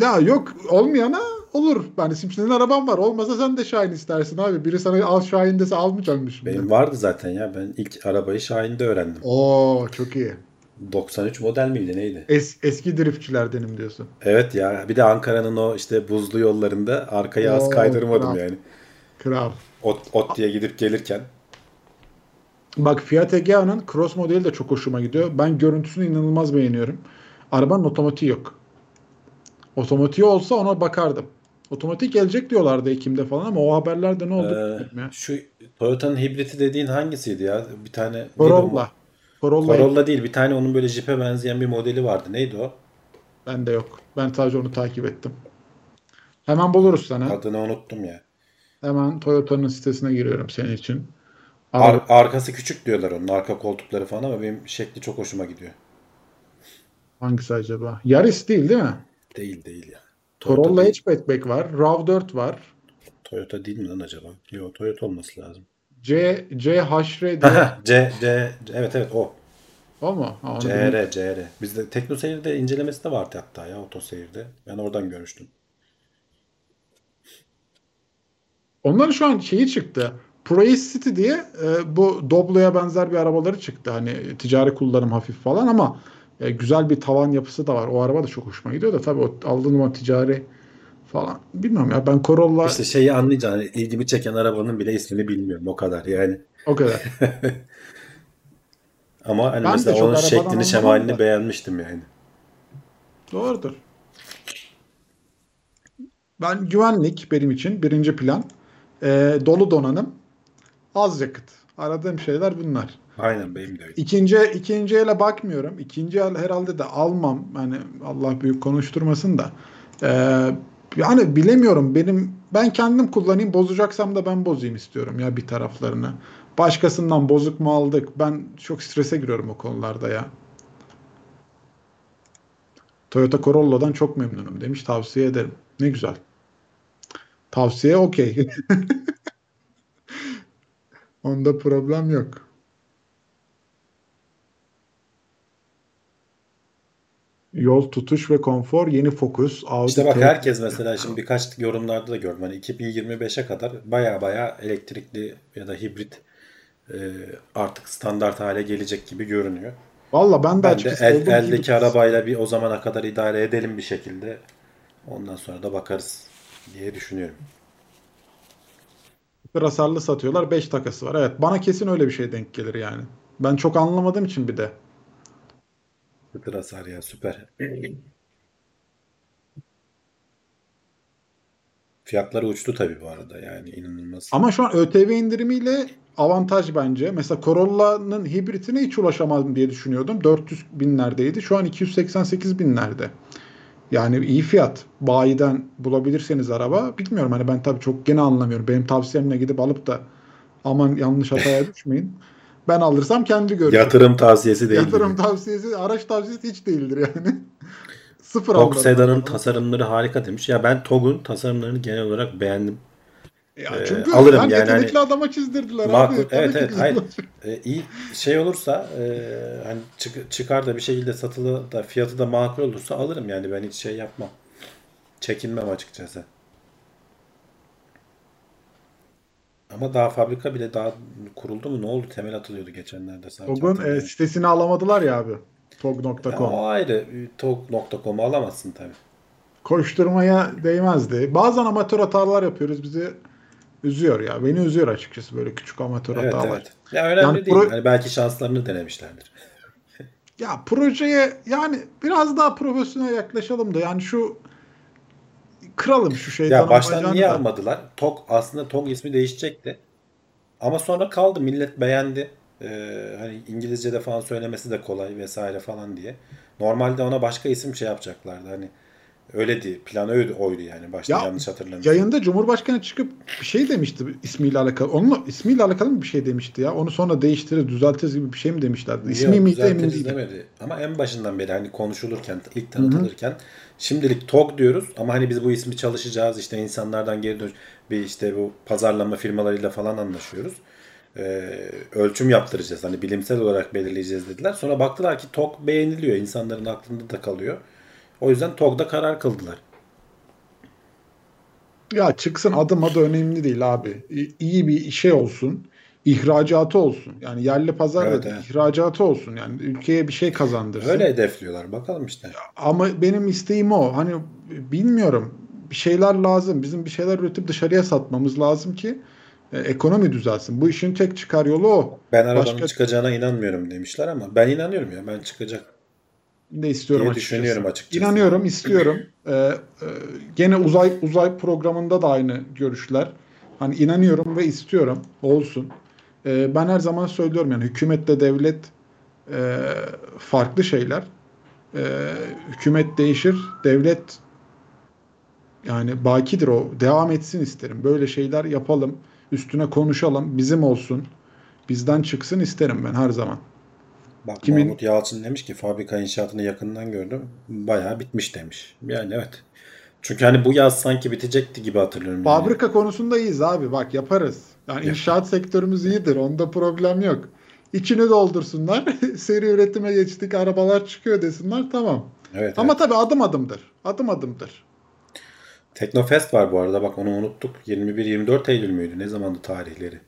Speaker 3: Ya yok olmayana olur. Yani şimdi senin araban var. Olmasa sen de Şahin istersin abi. Biri sana al Şahin dese almayacakmış şimdi.
Speaker 2: Benim vardı zaten ya. Ben ilk arabayı Şahin'de öğrendim.
Speaker 3: Oo çok iyi.
Speaker 2: 93 model miydi neydi?
Speaker 3: Es, eski driftçilerdenim diyorsun.
Speaker 2: Evet ya. Bir de Ankara'nın o işte buzlu yollarında arkaya az
Speaker 3: Oo,
Speaker 2: kaydırmadım
Speaker 3: kral.
Speaker 2: yani.
Speaker 3: Kral.
Speaker 2: Ot, ot diye gidip gelirken.
Speaker 3: Bak Fiat Egea'nın Cross modeli de çok hoşuma gidiyor. Ben görüntüsünü inanılmaz beğeniyorum. Arabanın otomatiği yok. Otomatiği olsa ona bakardım. Otomatik gelecek diyorlardı Ekim'de falan ama o haberlerde ne oldu
Speaker 2: Ee,
Speaker 3: ya.
Speaker 2: şu Toyota'nın hibriti dediğin hangisiydi ya? Bir tane?
Speaker 3: Corolla. Corolla
Speaker 2: Corolla değil. Bir tane onun böyle jipe benzeyen bir modeli vardı. Neydi o?
Speaker 3: bende yok. Ben sadece onu takip ettim. Hemen buluruz sana.
Speaker 2: Adını unuttum ya.
Speaker 3: Hemen Toyota'nın sitesine giriyorum senin için.
Speaker 2: Ar-
Speaker 3: Ar-
Speaker 2: arkası küçük diyorlar onun. Arka koltukları falan ama benim şekli çok hoşuma gidiyor.
Speaker 3: hangisi acaba? Yaris değil değil mi?
Speaker 2: Değil değil ya.
Speaker 3: Corolla
Speaker 2: değil.
Speaker 3: hatchback var. RAV4 var.
Speaker 2: Toyota değil mi lan acaba? Yok Toyota olması lazım.
Speaker 3: C CHR diye. (laughs)
Speaker 2: C, C, evet evet o.
Speaker 3: o mu? Ha.
Speaker 2: CR, CR. Bizde Tekno Seyir'de incelemesi de vardı hatta ya Oto Seyir'de. Ben oradan görmüştüm.
Speaker 3: Onların şu an şeyi çıktı. Praise City diye e, bu Doblo'ya benzer bir arabaları çıktı. Hani ticari kullanım hafif falan ama e, güzel bir tavan yapısı da var. O araba da çok hoşuma gidiyor da tabii o aldığım o ticari falan. Bilmiyorum ya ben Corolla
Speaker 2: İşte şeyi anlayacaksın. İlgimi çeken arabanın bile ismini bilmiyorum. O kadar yani.
Speaker 3: o kadar. (laughs)
Speaker 2: Ama hani
Speaker 3: Ben
Speaker 2: mesela onun şeklini şemalini
Speaker 3: da.
Speaker 2: beğenmiştim yani.
Speaker 3: Doğrudur. Ben güvenlik benim için birinci plan. Ee, dolu donanım, az yakıt. Aradığım şeyler bunlar.
Speaker 2: Aynen benim de.
Speaker 3: İkinci, ikinci ele bakmıyorum. İkinci el herhalde de almam. Hani Allah büyük konuşturmasın da. Ee, yani bilemiyorum. Benim ben kendim kullanayım. Bozacaksam da ben bozayım istiyorum ya bir taraflarını. Başkasından bozuk mu aldık? Ben çok strese giriyorum o konularda ya. Toyota Corolla'dan çok memnunum demiş. Tavsiye ederim. Ne güzel. Tavsiye okey. (laughs) Onda problem yok. Yol tutuş ve konfor, yeni Focus, Audi
Speaker 2: İşte bak herkes mesela şimdi birkaç yorumlarda da gördüm. Hani 2025'e kadar baya baya elektrikli ya da hibrit e, artık standart hale gelecek gibi görünüyor.
Speaker 3: Valla ben de
Speaker 2: Ben de el-
Speaker 3: olduğum gibi
Speaker 2: eldeki arabayla bir o zamana kadar idare edelim bir şekilde. Ondan sonra da bakarız diye düşünüyorum.
Speaker 3: hasarlı satıyorlar. 5 takası var. Evet bana kesin öyle bir şey denk gelir yani. Ben çok anlamadığım için bir de.
Speaker 2: Sıfır hasar ya süper. Fiyatları uçtu tabii bu arada yani inanılmaz.
Speaker 3: Ama şu an ÖTV indirimiyle avantaj bence. Mesela Corolla'nın hibritine hiç ulaşamadım diye düşünüyordum. 400 binlerdeydi. Şu an 288 binlerde. Yani iyi fiyat. Bayiden bulabilirseniz araba. Bilmiyorum hani ben tabii çok gene anlamıyorum. Benim tavsiyemle gidip alıp da aman yanlış hataya (laughs) düşmeyin. Ben alırsam kendi görürüm.
Speaker 2: Yatırım tavsiyesi değil.
Speaker 3: Yatırım
Speaker 2: gibi.
Speaker 3: tavsiyesi, araç tavsiyesi hiç değildir yani. (laughs) Sıfır
Speaker 2: TOG. Sedan'ın tasarımları harika demiş. Ya ben TOG'un tasarımlarını genel olarak beğendim.
Speaker 3: Ya
Speaker 2: Ee,
Speaker 3: çünkü
Speaker 2: alırım
Speaker 3: yani yetenekli
Speaker 2: hani-
Speaker 3: adama çizdirdiler
Speaker 2: Makul.
Speaker 3: abi.
Speaker 2: Evet evet hayır. Ee, iyi şey olursa e, hani çık- çıkar da bir şekilde satılı da fiyatı da makul olursa alırım yani ben hiç şey yapmam. Çekinmem açıkçası. Ama daha fabrika bile daha kuruldu mu? Ne oldu? Temel atılıyordu geçenlerde sadece.
Speaker 3: TOG'un e, sitesini alamadılar ya abi. TOG.com.
Speaker 2: o ayrı. TOG.com'u alamazsın tabii.
Speaker 3: Koşturmaya değmezdi. Bazen amatör hatalar yapıyoruz. Bizi üzüyor ya. Beni üzüyor açıkçası böyle küçük amatör
Speaker 2: Evet
Speaker 3: hatalar.
Speaker 2: evet. Ya önemli
Speaker 3: Yani
Speaker 2: değil.
Speaker 3: pro-
Speaker 2: Hani belki şanslarını denemişlerdir. (laughs)
Speaker 3: Ya projeye yani biraz daha profesyonel yaklaşalım da yani şu kıralım şu şeytanın
Speaker 2: Ya baştan niye
Speaker 3: da.
Speaker 2: almadılar? TOG aslında TOG ismi değişecekti. Ama sonra kaldı. Millet beğendi. Ee, hani İngilizce'de falan söylemesi de kolay vesaire falan diye. Normalde ona başka isim şey yapacaklardı. Hani öyle değil. Plan öyle oydu yani. Başta
Speaker 3: Ya,
Speaker 2: yanlış hatırlamıyorum.
Speaker 3: Yayında Cumhurbaşkanı çıkıp bir şey demişti ismiyle alakalı. Onunla ismiyle alakalı mı bir şey demişti ya? Onu sonra değiştiririz, düzeltiriz gibi bir şey mi demişlerdi? İsmi
Speaker 2: Yok,
Speaker 3: miydi emin değilim.
Speaker 2: demedi. Ama en başından beri hani konuşulurken, ilk tanıtılırken şimdilik TOG diyoruz ama hani biz bu ismi çalışacağız işte insanlardan geri dön bir işte bu pazarlama firmalarıyla falan anlaşıyoruz. Ee, ölçüm yaptıracağız. Hani bilimsel olarak belirleyeceğiz dediler. Sonra baktılar ki TOG beğeniliyor. insanların aklında da kalıyor. O yüzden TOG'da karar kıldılar.
Speaker 3: Ya çıksın adım adı önemli değil abi. İyi bir şey olsun. İhracatı olsun. Yani yerli pazar
Speaker 2: Evet, evet.
Speaker 3: ihracatı olsun. Yani ülkeye bir şey kazandırsın.
Speaker 2: Öyle hedefliyorlar. Bakalım işte.
Speaker 3: Ama benim isteğim o. Hani bilmiyorum. Bir şeyler lazım. Bizim bir şeyler üretip dışarıya satmamız lazım ki e, ekonomi düzelsin. Bu işin tek çıkar yolu o.
Speaker 2: Ben arabanın
Speaker 3: Başka-
Speaker 2: çıkacağına inanmıyorum demişler ama ben inanıyorum ya. Ben çıkacak.
Speaker 3: Ne istiyorum
Speaker 2: diye
Speaker 3: açıkçası.
Speaker 2: düşünüyorum açıkçası.
Speaker 3: İnanıyorum, istiyorum. Ee, e, gene uzay uzay programında da aynı görüşler. Hani inanıyorum ve istiyorum olsun. Ee, ben her zaman söylüyorum yani hükümetle devlet e, farklı şeyler. Ee, hükümet değişir, devlet yani bakidir o. Devam etsin isterim. Böyle şeyler yapalım, üstüne konuşalım, bizim olsun. Bizden çıksın isterim ben her zaman.
Speaker 2: Bak
Speaker 3: Kimin-
Speaker 2: Mahmut Yalçın demiş ki fabrika inşaatını yakından gördüm. Bayağı bitmiş demiş. Yani evet. Çünkü hani bu yaz sanki bitecekti gibi hatırlıyorum. yani.
Speaker 3: Fabrika konusunda iyiyiz abi. Bak yaparız. Yani inşaat sektörümüz iyidir. Onda problem yok. İçini doldursunlar. (laughs) Seri üretime geçtik. Arabalar çıkıyor desinler. Tamam.
Speaker 2: Evet,
Speaker 3: Ama
Speaker 2: evet.
Speaker 3: tabii adım adımdır. Adım adımdır.
Speaker 2: Teknofest var bu arada bak onu unuttuk. 21-24 Eylül müydü? Ne zamandı tarihleri?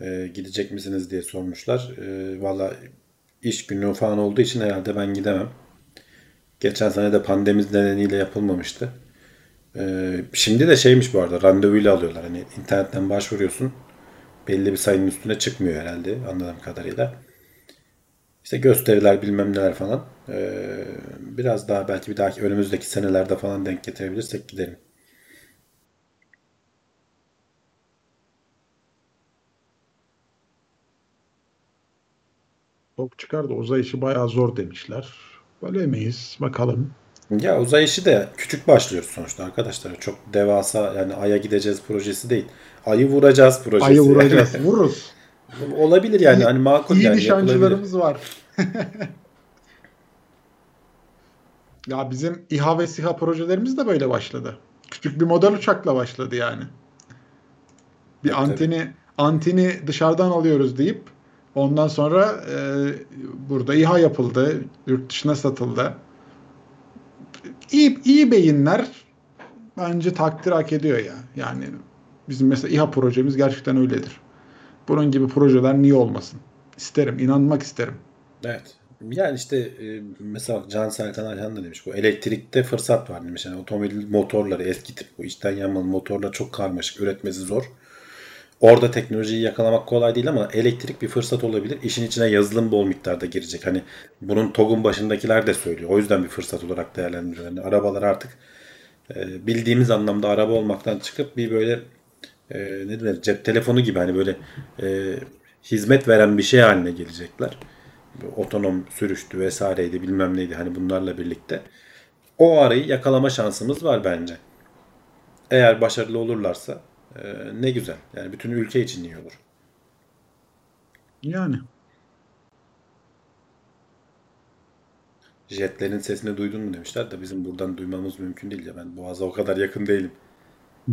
Speaker 2: Ee, gidecek misiniz diye sormuşlar. Ee, Valla iş günü falan olduğu için herhalde ben gidemem. Geçen sene de pandemi nedeniyle yapılmamıştı. Ee, şimdi de şeymiş bu arada randevuyla alıyorlar. Hani internetten başvuruyorsun. Belli bir sayının üstüne çıkmıyor herhalde anladığım kadarıyla. İşte gösteriler bilmem neler falan. Ee, biraz daha belki bir dahaki önümüzdeki senelerde falan denk getirebilirsek gidelim.
Speaker 3: Çok çıkar da uzay işi bayağı zor demişler. Bölemeyiz. Bakalım.
Speaker 2: Ya uzay işi de küçük başlıyoruz sonuçta arkadaşlar. Çok devasa yani Ay'a gideceğiz projesi değil. Ay'ı vuracağız projesi.
Speaker 3: Ayı vuracağız. Vururuz. (laughs)
Speaker 2: Olabilir yani hani makul
Speaker 3: İyi
Speaker 2: yani
Speaker 3: nişancılarımız var. (laughs) ya bizim İHA ve SİHA projelerimiz de böyle başladı. Küçük bir model uçakla başladı yani. Bir
Speaker 2: Evet,
Speaker 3: anteni anteni dışarıdan alıyoruz deyip ondan sonra e, burada İHA yapıldı, yurt dışına satıldı. İyi, iyi beyinler bence takdir hak ediyor ya. Yani bizim mesela İHA projemiz gerçekten öyledir. Bunun gibi projeler niye olmasın? İsterim, inanmak isterim.
Speaker 2: Evet. Yani işte e, mesela Can Sertan Ayhan da demiş bu elektrikte fırsat var demiş. Yani otomobil motorları eski tip bu içten yanmalı motorlar çok karmaşık üretmesi zor. Orada teknolojiyi yakalamak kolay değil ama elektrik bir fırsat olabilir. İşin içine yazılım bol miktarda girecek. Hani bunun TOG'un başındakiler de söylüyor. O yüzden bir fırsat olarak değerlendiriyor. Yani arabalar artık e, bildiğimiz anlamda araba olmaktan çıkıp bir böyle e, ne denir cep telefonu gibi hani böyle e, hizmet veren bir şey haline gelecekler. Otonom sürüştü vesaireydi bilmem neydi hani bunlarla birlikte. O arayı yakalama şansımız var bence. Eğer başarılı olurlarsa e, ne güzel. Yani bütün ülke için iyi olur.
Speaker 3: Yani.
Speaker 2: Jetlerin sesini duydun mu demişler de bizim buradan duymamız mümkün değil ya. Ben Boğaz'a o kadar yakın değilim. (laughs)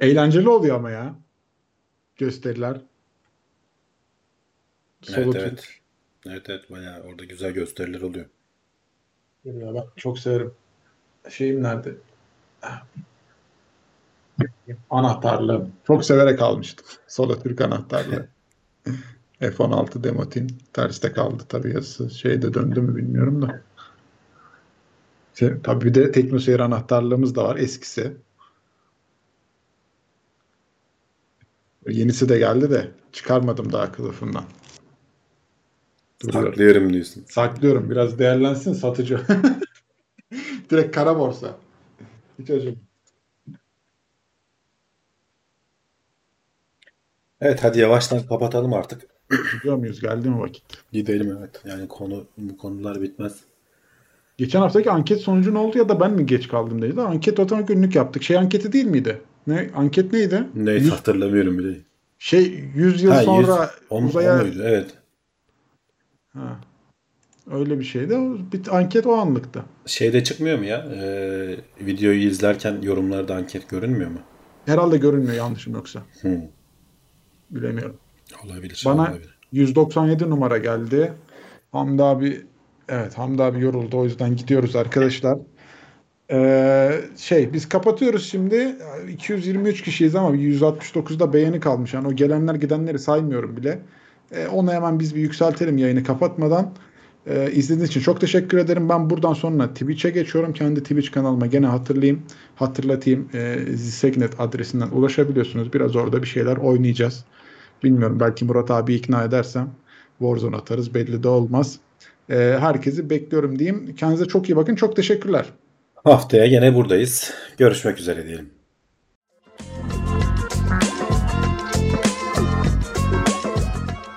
Speaker 3: Eğlenceli oluyor ama ya. Gösteriler. Solo
Speaker 2: Evet evet. Evet evet bayağı orada güzel gösteriler oluyor.
Speaker 3: Ya ben çok severim. Şeyim nerede? Anahtarlığım. Çok severek almıştım. Solo Türk anahtarlığı. (laughs) F-16 Demotin. Terste kaldı tabii yazısı. Şeyde döndü mü bilmiyorum da. Şey, tabii bir de TeknoSeyir anahtarlığımız da var. Eskisi. Yenisi de geldi de çıkarmadım daha kılıfından. Duruyor.
Speaker 2: Saklıyorum diyorsun.
Speaker 3: Saklıyorum. Biraz değerlensin satıcı. (laughs) Direkt kara borsa. Hiç acım.
Speaker 2: Evet hadi yavaştan kapatalım artık.
Speaker 3: Gidiyor muyuz? Geldi mi vakit?
Speaker 2: Gidelim evet. Yani konu bu konular bitmez.
Speaker 3: Geçen haftaki anket sonucu ne oldu ya da ben mi geç kaldım dedi. Anket otomatik günlük yaptık. Şey anketi değil miydi? Ne anket neydi?
Speaker 2: Neyse hatırlamıyorum bile.
Speaker 3: şey 100 yıl
Speaker 2: Ha,
Speaker 3: sonra
Speaker 2: 100, o,
Speaker 3: uzaya
Speaker 2: o muydu? Evet.
Speaker 3: Ha, öyle bir şeydi. Bir anket o anlıktı.
Speaker 2: Şeyde çıkmıyor mu ya? Ee, videoyu izlerken yorumlarda anket görünmüyor mu?
Speaker 3: Herhalde görünmüyor yanlışım yoksa.
Speaker 2: Hı.
Speaker 3: Bilemiyorum.
Speaker 2: Olabilir.
Speaker 3: Bana
Speaker 2: olabilir.
Speaker 3: 197 numara geldi. Hamdi abi evet Hamdi abi yoruldu o yüzden gidiyoruz arkadaşlar. Ee, şey biz kapatıyoruz şimdi. 223 kişiyiz ama 169'da beğeni kalmış. Yani o gelenler gidenleri saymıyorum bile. Ee, onu hemen biz bir yükseltelim yayını kapatmadan. Ee, izlediğiniz için çok teşekkür ederim. Ben buradan sonra Twitch'e geçiyorum. Kendi Twitch kanalıma gene hatırlayayım. Hatırlatayım. Ee, Zisegnet adresinden ulaşabiliyorsunuz. Biraz orada bir şeyler oynayacağız. Bilmiyorum belki Murat abi ikna edersem Warzone atarız belli de olmaz. Ee, herkesi bekliyorum diyeyim. Kendinize çok iyi bakın. Çok teşekkürler.
Speaker 2: Haftaya gene buradayız. Görüşmek üzere diyelim.